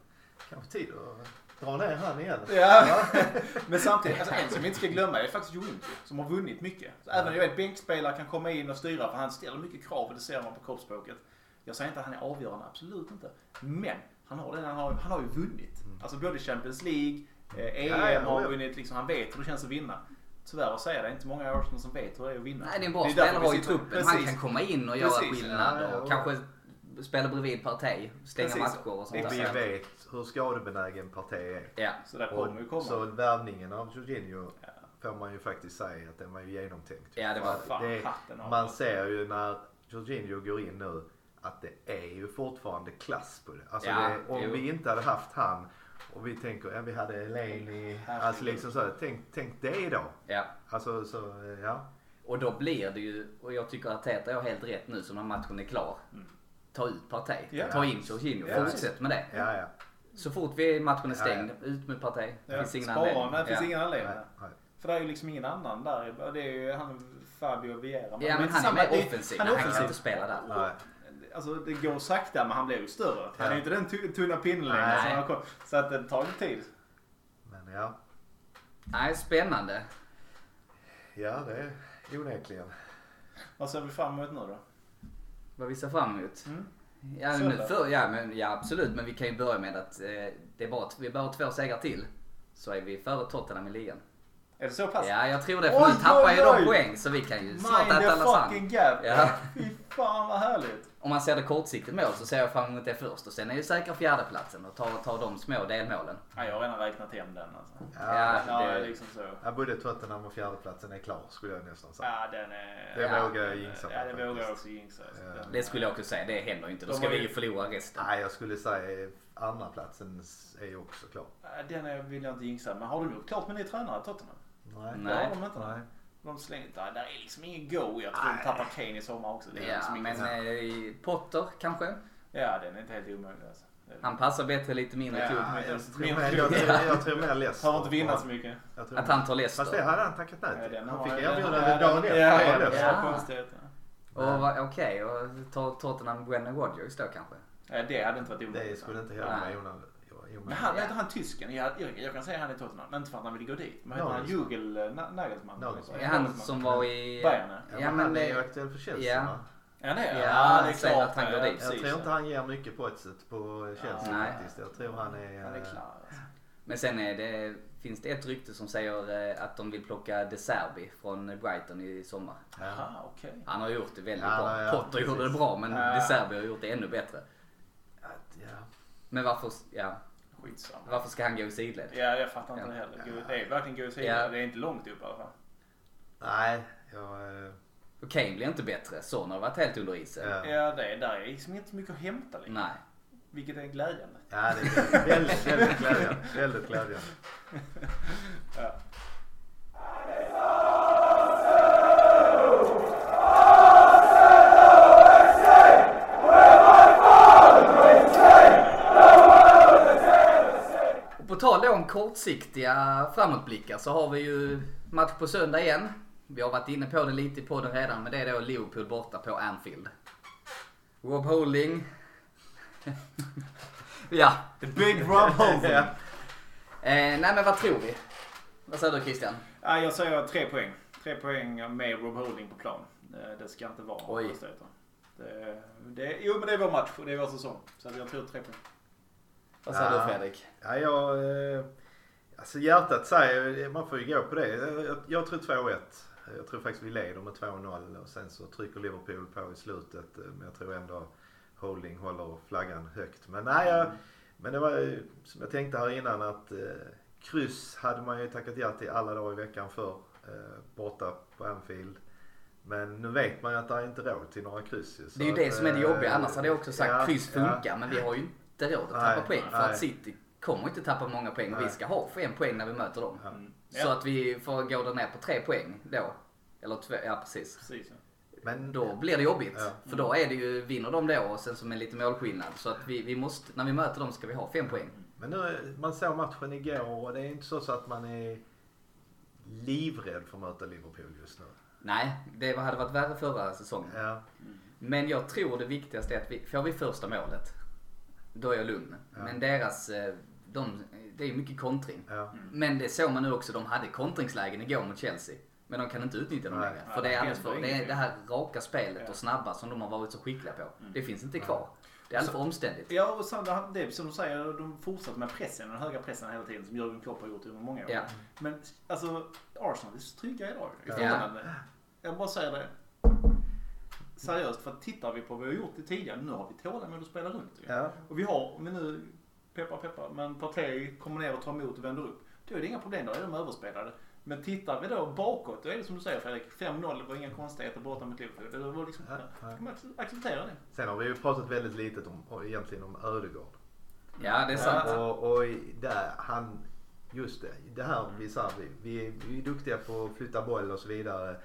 Kanske tid att dra ner han igen. Ja, men samtidigt, alltså en som vi inte ska glömma är faktiskt Jointi som har vunnit mycket. Så även jag vet bänkspelare kan komma in och styra för han ställer mycket krav och det ser man på kroppsspråket. Jag säger inte att han är avgörande, absolut inte. Men han har, den, han har, han har ju vunnit. Alltså både Champions League, eh, EM Ja, ja, har ja. vunnit, liksom, han vet hur det känns att vinna. Tyvärr att säga det, är inte många Arsenal som vet hur det är att vinna. Nej det är en bra spelare i truppen. Han Precis. kan komma in och göra Precis, skillnad ja, ja, och och- kanske spela bredvid Partey, stänga Precis. matcher och sånt Och vi vet hur skadebenägen Partey är. Ja. Så där kommer ju komma. Så värvningen av Jorginho Ja. får man ju faktiskt säga att den var ju genomtänkt. Ja, det var- Fan, Det- hatten av. Man ser ju när Jorginho går in nu att det är ju fortfarande klass på det. Alltså Ja, det, om jo. vi inte hade haft han och vi tänker, ja vi hade Eleni, alltså liksom så, tänk, tänk det då. ja. Alltså så, ja. Och då blir det ju, och jag tycker att Teta har helt rätt nu så när matchen är klar. Ta ut Partey, Ja. ta in Jorginho, Ja. fortsätt med det. Ja, ja. Så fort vi, matchen är Ja, stängd, ut med Partey. Det Ja, finns ingen spara anledning. det finns ja. ingen anledning. Nej, nej. För det är ju liksom ingen annan där. Det är ju han Fabio Vieira. Ja men han är mer det- offensiv. Han Han, är kan offensiv. inte spela där. Nej. Alltså det går sakta men han blir ju större. Han är Ja. ju inte den tu- tunna pinnen längre. Nej. Han så att det tar lite tid. Men ja, Nej, spännande. ja det är onekligen. Vad ser vi fram emot nu då? Vad vi ser fram emot. Mm. Ja, Söndag. för, ja, men, ja absolut, men vi kan ju börja med att eh, det är bara, vi behöver två segrar till. Så är vi före Tottenham i ligan. Är det så pass? Ja, jag tror det. För Oj, nu tappar ju de poäng så vi kan ju snart Mind äta the lasagne. fucking gap. Ja. Fy fan vad härligt. Om man ser det kortsiktigt mål så ser jag fram emot det först och sen är ju säkra fjärdeplatsen och ta, ta de små delmålen. Ja, jag har redan räknat hem den alltså. Ja, Ja, det- liksom så. Ja, både Tottenham och fjärdeplatsen är klar skulle jag nästan säga. Ja, den är... Det Ja. vågar jag jinxa Ja, det vågar jag också jinxa. alltså. Ja. Det skulle jag också säga, det händer inte. Då De ska vi ju- förlora resten. Nej, jag skulle säga andra platsen är ju också klar. Ja, Den är, vill jag inte jinxa. Men har de gjort klart med ny tränare Tottenham? Nej. Det Nej. har de inte. Nej. De slänger inte. Där är liksom ingen go. Jag tror de tappar Kane i sommar också. Det är Ja, liksom men eh, Potter kanske? Ja, den är inte helt omöjlig alltså. Han passar bättre lite mindre Ja. klubb. Ja, jag, tror mer, jag, tror, jag tror mer Leicester. Har inte vinnat så mycket. Jag tror Att han tar Leicester. Fast det hade han tackat Ja, nej till. Han fick den- erbjudande ja, dagen efter. Ja, ja, ja, Ja. Och okej, och tar Tottenham Brennan Rodgers då kanske? Ja, det hade inte varit omöjligt. Det skulle inte heller vara onödigt. Men han, är inte han tysken? Jag, jag, jag kan säga han är Tottenham. Inte för att han vill gå dit. Men heter han. Jugel eh, Na- Nagelsmann? Nagelsmann. Är han som var i... Bayern, ja. Ja, Ja, men han är ju aktuell för Chelsea Ja. va? Ja, det är Ja, ja, det är klart. att han går ja, dit. Jag tror inte ja. han ger mycket på ett på Chelsea Nej. faktiskt. Jag tror han är... Han är eh, klar. alltså. Men sen är det, finns det ett rykte som säger eh, att de vill plocka De Serbi från Brighton i sommar. Ja. Jaha, okej. Han har gjort det väldigt Ja, bra. ja, Potter precis. gjorde det bra men Ja. De Serbi har gjort det ännu bättre. Att, ja. Men varför, ja, Skitsamma. varför ska han gå i sidled? Ja, jag fattar inte Ja. det heller. Gå- Det är verkligen gå i sidan. Ja. Det är inte långt upp i alla fall. Nej, jag... eh, Och Kane blir inte bättre. Son har varit helt under isen. Ja, Ja, det är, där är liksom inte så mycket att hämta längre. Nej. Vilket är glädjande. ja det är väldigt, väldigt glädjande. Väldigt glädjande. Ja. Tal om kortsiktiga framåtblickar så har vi ju match på söndag igen. Vi har varit inne på det lite på den redan men det är då Liverpool borta på Anfield. Rob Holding. ja. The big Rob Holding. Eh, nej men vad tror vi? Vad säger du Christian? Ja, jag säger tre poäng. Tre poäng med Rob Holding på plan. Eh, Det ska inte vara Oj. Det, det, jo men det är vår match och det är vår säsong. Så jag tror tre poäng. Vad säger Ja. du Fredrik? Ja, jag... eh, Alltså hjärtat säger, man får ju gå på det. Jag, jag tror 2-1. Jag tror faktiskt vi leder med 2-0 och sen så trycker Liverpool på i slutet. eh, Men jag tror ändå Holding håller flaggan högt. Men nej, jag, men det var ju som jag tänkte här innan att eh, kryss hade man ju tackat ja till alla dagar i veckan för eh, borta på Anfield. Men nu vet man ju att det är inte råd till några kryss så Det är ju att, det som är det eh, jobbiga. Annars hade jag också sagt ja, kryss ja. funkar. Men vi har ju inte råd att tappa Nej, poäng. För nej. att City kommer inte tappa många poäng. Och vi Nej. ska ha en poäng när vi möter dem. Mm. Så Ja, att vi får gå där ner på tre poäng då. Eller två, ja precis. precis. ja. Men Då blir det jobbigt. Ja. För då är det ju, vinner de då och sen som en liten målskillnad. Så att vi, vi måste, när vi möter dem ska vi ha fem poäng. Men nu, man såg matchen igår och det är inte så, så att man är livrädd för att möta Liverpool just nu. Nej, det hade varit värre förra säsongen. Ja, Men jag tror det viktigaste är att vi, får vi första målet, då är jag lugn. Ja. Men deras, eh, de, det är mycket kontring. ja. Men det såg man nu också, de hade kontringslägen igår mot Chelsea. Men de kan inte utnyttja dem längre. För det är alldeles för, det, är det här raka spelet Ja. Mm. och snabba som de har varit så skickliga på. Det finns inte kvar. Det är alldeles för omständigt. Ja, och sen, det- är som du säger, de fortsätter med pressen, den höga pressen hela tiden som Jürgen Klopp har gjort under många år. Ja. Men alltså, Arsenal är så trygga idag i Ja. Jag bara säger det. Seriöst, för att tittar vi på vad vi har gjort det tidigare, nu har vi tålamod att spela runt. ju. ja. Och vi har, men nu, peppar peppar, men Partey kommer ner och tar emot och vänder upp. Då är det inga problem, då är de överspelade. Men tittar vi då bakåt, då är det som du säger Fredrik, 5-0, det var inga konstigheter borta mot Liverpool. Det var liksom, Ja, ja, ja. kan man acceptera det. Sen har vi ju pratat väldigt litet om, och egentligen om Ödegård. Ja, det är sant. Och, och i- där, han, just det, det här vi, så här, vi, vi, vi är duktiga på att flytta boll och så vidare.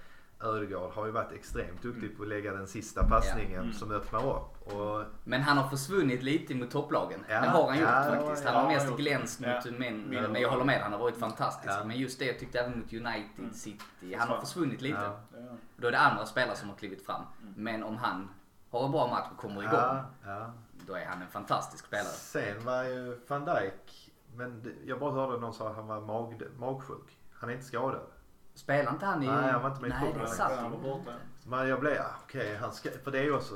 Ödegård har ju varit extremt duktig på att lägga den sista passningen Mm. som öppnar upp. Och, Men han har försvunnit lite mot topplagen. Ja. Det har han gjort Ja, faktiskt. ja, Han har ja, mest glänst Ja. mot men, Mindre men jag håller med, han har varit fantastisk. Ja. Men just det jag tyckte även mot United, Mm. City. Han har försvunnit lite. Ja. Ja. Då är det andra spelare som har klivit fram. Mm. Men om han har en bra match och kommer igång, ja, ja. då är han en fantastisk spelare. Sen var ju van Dijk, men jag bara hörde någon säga att han var mag, magsjuk. Han är inte skadad. Spelar inte han i... Nej, han var inte med i Nej, det är Ja, sant. han var borta. Men jag blev, ja, okej, han ska, för det är ju också,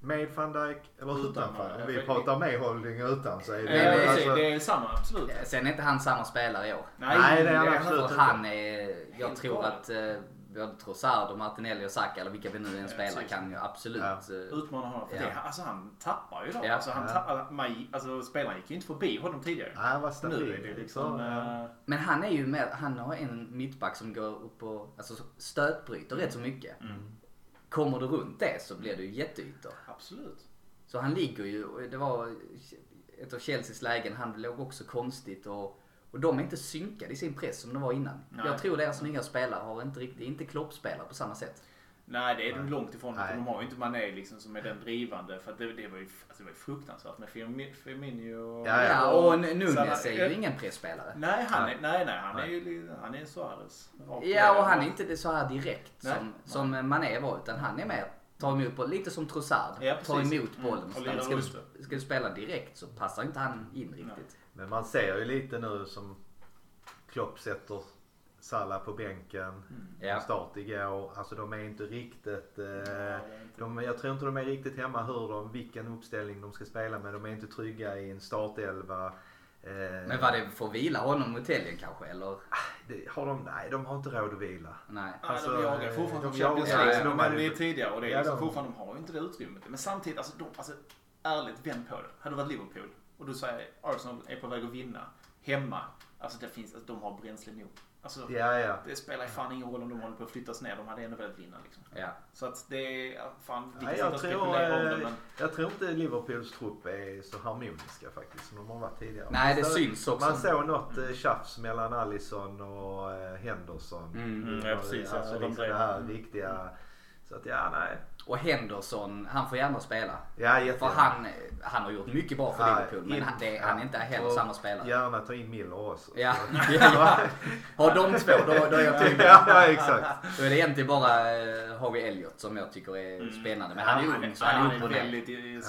med van Dijk eller Utan van Om Dijk. vi pratar med Holding utan så är det, Nej, Ja, det alltså, det är samma, absolut. Sen är inte han samma spelare i år. Nej, det är han absolut inte. han är, jag Helt tror att eh, både Trossard och Martinelli och Saka eller vilka vi nu än Ja, spelar precis. kan ju absolut. Ja. eh, Utmana honom. För Ja. det, alltså han tappar ju då. Ja. Alltså, han Ja. tappar, man, alltså spelaren gick ju inte förbi honom tidigare. Nej, han var Nu stabil. är det liksom... Så, ja. eh, Men han är ju med, han har en mittback som går upp och alltså, stötbryter rätt så mycket. mm, Kommer du runt det så blir det ju jätteytor. absolut. Så han ligger ju, det var ett av Chelseas lägen, han låg också konstigt och, och de är inte synkade i sin press som de var innan. Nej. Jag tror deras nya spelare har inte riktigt, inte kloppspelare på samma sätt. Nej, det är de Nej. långt ifrån. Nej. För de har ju inte Mané liksom som är den drivande. För att det, det, var ju, alltså, det var ju fruktansvärt med Firmi- Firmino och... Ja, Ja, och Nunes Salah. är ju ingen pressspelare. Nej, han är, nej, nej, han är Nej. ju han är Suarez. Ja, och han är inte det så här direkt Nej. som, som Mané var, utan han är mer ta emot boll, lite som Trossard. Ja, ta precis. emot Mm, bollen. och lira ska, du, ska du spela direkt så passar inte han in riktigt. Men man ser ju lite nu som Klopp sätter Salah på bänken. Ja. Ja. Start igår. Alltså de är inte riktigt... Eh, de, jag tror inte de är riktigt hemma hur de, vilken uppställning de ska spela med. De är inte trygga i en startelva. Eh, Men var det för att vila honom mot helgen kanske, eller? det, har de, nej, de har inte råd att vila. Nej. Alltså, de jagar eh, fortfarande de Champions League ja, som de de hade- tidigare. Och det är Ja, liksom de- fortfarande, de har ju inte det utrymmet. Men samtidigt, alltså, de, alltså ärligt vänd på det. Hade det varit Liverpool, och du säger Arsenal är på väg att vinna hemma. Alltså det finns, alltså, de har bränsle nog. Alltså, Ja, ja. det spelar ju fan ingen roll om de håller på att flyttas ner. De hade ändå velat vinna liksom. Ja. Så att det är, ja, fan, vi kan jag, tror, om det eh, men. jag tror inte Liverpools trupp är så harmoniska faktiskt som de har varit tidigare. Nej, det Man såg- syns också. Man såg något eh, tjafs mellan Allison och eh, Henderson. Mm. Mm, ja, precis, ja. Alltså De liksom drev. det här riktiga... Så att ja, nej. Och Henderson, han får gärna spela. Ja, För han, han har gjort mycket bra för Ja, Liverpool, men in- han, det, han är inte heller samma spelare. Gärna ta in Miller också. Ja, ja. Har de två, då, då är jag tydlig. ja, ja, exakt. Då är det egentligen bara eh, Harvey Elliott som jag tycker är spännande. Men han är ung, så han är upp och ner. väldigt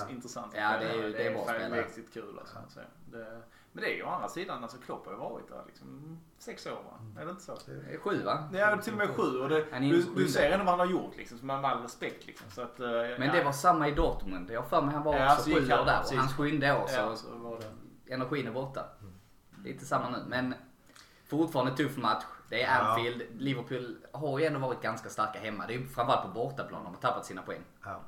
intressant. Ja, det är det är bra spelare. riktigt kul alltså. Så det, men det är ju å andra sidan, alltså Klopp har ju varit där liksom sex år va? Är det inte så? Det är Sju va? Det är till och med sju och det, är du, du ser ändå vad han har gjort liksom, med all respekt liksom. Så att, eh, Men ja. det var samma i Dortmund. Jag har för mig han var Ja, också sju han, år där. Och hans sjunde år så Ja, så var det. energin är borta. Lite samma nu. Men fortfarande tuff match. Det är Ja. Anfield. Liverpool har ju ändå varit ganska starka hemma. Det är ju framförallt på bortaplan de har tappat sina poäng. Ja,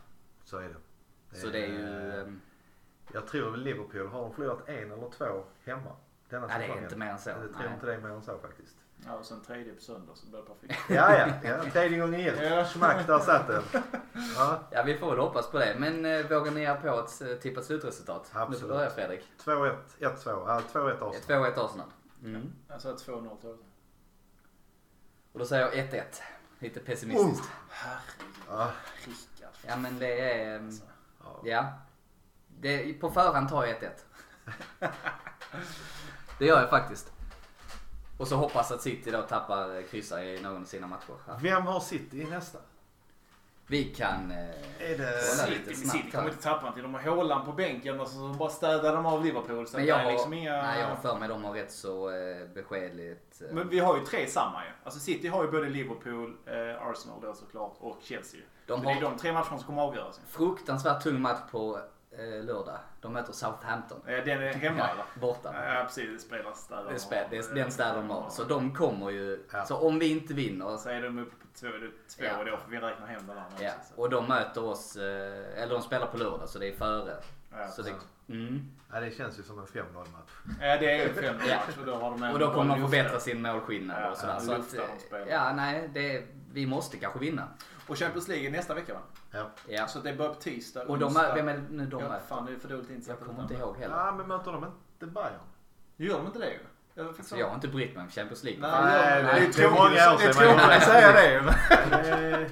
så är det. Så det är ju... Jag tror Liverpool har de förlorat en eller två hemma. Denna Nej, det är säsongen. inte mer än så. Jag tror Nej. inte det är mer än så faktiskt. Ja, och sen tredje på söndag så blir det perfekt. Ja, ja. ja tredje gången Ja. gillt. Schmack, där satt den. Ja, Ja, vi får väl hoppas på det. Men eh, vågar ni er på ett eh, tippat slutresultat? Nu Absolut. får du börja Fredrik. 2-1, 1-2. Ja, 2-1 Arsenal. 2-1 Arsenal. Mm. Jag sa 2-0 tror jag. Och då säger jag 1-1. Lite pessimistiskt. Herregud. Ja, Rickard. Ja, men det är... ehm, ja. Ja. Det, på förhand tar jag 1-1. det gör jag faktiskt. Och så hoppas att City då tappar eh, kryssar i någon av sina matcher. här. Vem har City i nästa? Vi kan... Eh, Är det... Kolla lite City, City kommer inte tappa till. De har Håland på bänken och så bara städar de av Liverpool. Så men det jag är har, liksom inga... nej, jag har för mig de har rätt så eh, beskedligt... Eh, Men vi har ju tre samma ju. Alltså City har ju både Liverpool, eh, Arsenal då såklart och Chelsea. De så det är har- de tre matcherna som kommer avgöras. fruktansvärt tung match på eh, lördag. De möter Southampton. Ja, den är hemma eller? Borta. Ja precis, det spelas där. Det är, spä, det är den städer de har. Så de kommer ju... Ja. Så om vi inte vinner... Så är de uppe på två, två Ja. och då får vi räkna hem den andra. Ja, också, så. och de möter oss... Eh, eller de spelar på lördag så det är före. Ja, Så det, mm. Ja, det känns ju som en 5-0 match. ja, det är ju fem Ja. match och då har de en Och då kommer de förbättra sin målskillnad Ja, och sådär. ja, Så att, de ja, nej, det, vi måste kanske vinna. Och Champions League är nästa vecka va? Ja. Ja. Så det börjar på tisdag, Och de är, vem är nu de ja, möter? Fan, det är för dåligt insatt. Jag kommer inte ihåg heller. ja, men möter de inte Bayern? Gör de inte det ju? Alltså, så- jag har inte brytt mig om Champions League. Nej, Nej, det, är, det är är tråkigt är att säga det.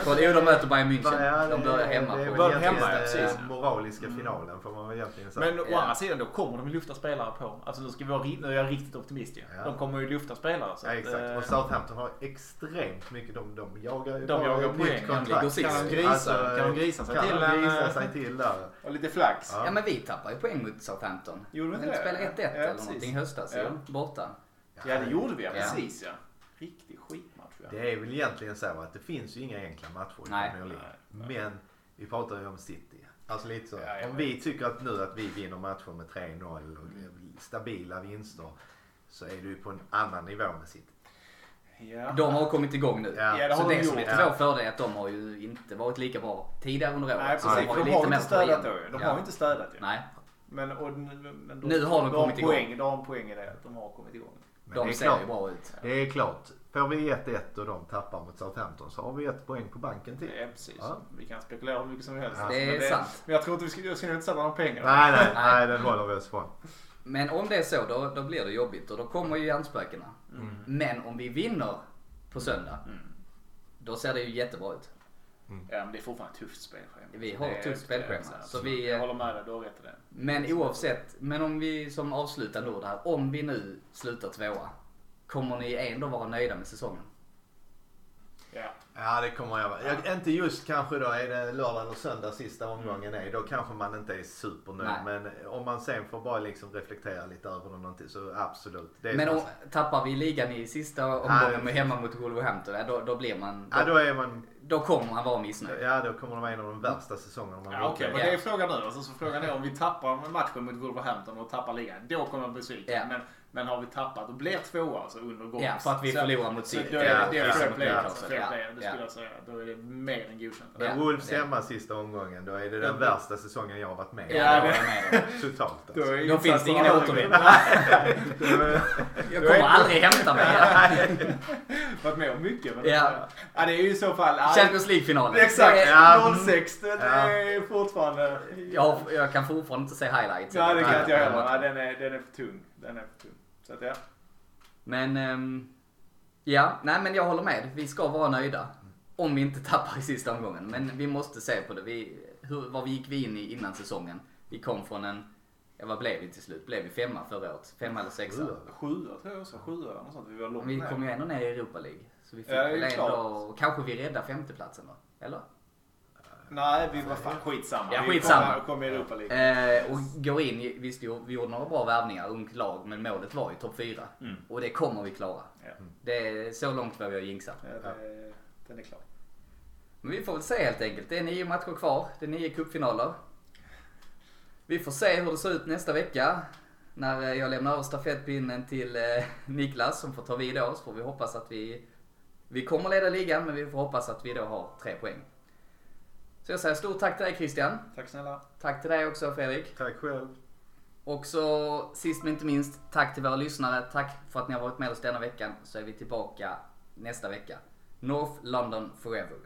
För- Jo, de möter Bayern München. De börjar hemma Det Börjar hemma, ja, precis. den moraliska finalen får man egentligen säga. Men å Ja. andra sidan då kommer de ju lyfta spelare på. Alltså nu ska vi vara, nu är jag riktigt optimist ju. Ja. De kommer ju lyfta spelare. Så Ja, att, exakt. eh, Och Southampton har extremt mycket. De, de jagar ju De bara jagar poäng. De. Kan de grisa- kan de grisa sig kan till de en, grisa sig till där. och lite flax. Ja. Ja, men vi tappar ju poäng mot Southampton. Gjorde vi inte det? spelade 1-1 Ja, eller precis. någonting i höstas. Borta. Ja det gjorde vi ja, precis ja. Riktig ja. Det är väl egentligen så att det finns ju inga enkla matcher i Nej. Premier League. Men vi pratar ju om City. Alltså lite så. Ja, om vi tycker att nu att vi vinner matcher med 3-0 och stabila vinster så är du på en annan nivå med City. Ja. De har kommit igång nu. Ja. Ja, det så det de som är gjort. till Ja. vår fördel är att de har ju inte varit lika bra tidigare under året. Nej så precis, de har för ju de lite har inte städat då. De har inte städat ju. Nej, Men, och, men då, Nu har de då kommit igång. poäng, Då har en poäng i det att de har kommit igång. Men de det, är ser klart, ju bra ut. det är klart. Får vi 1-1 och de tappar mot Southampton så har vi ett poäng på banken till. Ja precis. Ja. Vi kan spekulera hur mycket som helst. Ja. Det är men sant. Men jag tror inte vi ska, jag ska nog inte sätta några pengar. Nej, nej, nej, den håller vi oss från. Men om det är så, då, då blir det jobbigt och då kommer ju hjärnspökena. Mm. Men om vi vinner på söndag, då ser det ju jättebra ut. Ja men det är fortfarande ett tufft spelschema. Vi har det ett tufft spelschema. det Så vi, Jag håller med dig, du har rätt i det. Men oavsett, men om vi som avslutar nu det här, om vi nu slutar tvåa, kommer ni ändå vara nöjda med säsongen? Ja. Ja det kommer jag vara. Jag, inte just kanske då är det lördag eller söndag sista omgången är. Då kanske man inte är supernöjd. Nej. Men om man sen får bara liksom reflektera lite över det någonting så absolut. Det är Men om, tappar vi ligan i sista omgången med hemma mot Wolverhampton, ja, då, då blir man... Då, Ja då är man, då kommer man vara missnöjd. ja då kommer det vara en av de värsta säsongerna man Ja, Okej, upplevt. men det är frågan nu. Alltså, så frågan är om vi tappar matchen mot Wolverhampton och tappar ligan. Då kommer jag bli besviken. Ja. Men, Men har vi tappat och blir tvåa alltså under gången. Ja, för att vi så- förlorar mot City. Då är det, det är fair play. alltså, fair ja, play, det ja. skulle jag säga. Då är det mer än godkänt. Men Wolves hemma sista omgången, då är det den värsta säsongen jag har varit med. Ja, det- då. Totalt Då, alltså. Då finns det ingen återvändo. Jag kommer aldrig hämta mig. Varit med om mycket. Men Ja. ja, det är ju i så fall... Champions League-finalen. Exakt, Det är- Ja. 06. Det är fortfarande... Jag, jag kan fortfarande inte se highlights. Ja, det kan Nej, inte jag heller. nej. Nej, den, är, den är för tung. Den är för tung. Så att ja. Men, ehm, ja, nej men jag håller med. Vi ska vara nöjda. Om vi inte tappar i sista omgången. Men vi måste se på det. Vi, hur, vad vi gick vi in i innan säsongen? Vi kom från en, ja vad blev vi till slut? Blev vi femma förra året? Femma eller sexa? Sjua. Sjua tror jag också. Sjua eller något sånt. Vi var långt Men vi kom ju ändå ner i Europa League. Så vi fick Ja, väl ändå, kanske vi räddar femteplatsen då? Eller? Nej, vi var fan skitsamma. Ja, Vi skitsamma. kom, kom i Europa League. Eh, och går in, visst vi vi gjorde några bra värvningar, ungt lag, men målet var ju topp fyra. Mm. Och det kommer vi klara. Ja. Det är så långt vad vi har jinxat. Ja, det, den är klar. Men vi får väl se helt enkelt. Det är nio matcher kvar. Det är nio cupfinaler. Vi får se hur det ser ut nästa vecka. När eh, jag lämnar över stafettpinnen till eh, Niklas som får ta vid då. Så får vi hoppas att vi... Vi kommer leda ligan men vi får hoppas att vi då har tre poäng. Så jag säger stort tack till dig Christian. Tack snälla. Tack till dig också Fredrik. Tack själv. Och så sist men inte minst, tack till våra lyssnare. Tack för att ni har varit med oss denna veckan. Så är vi tillbaka nästa vecka. North London Forever.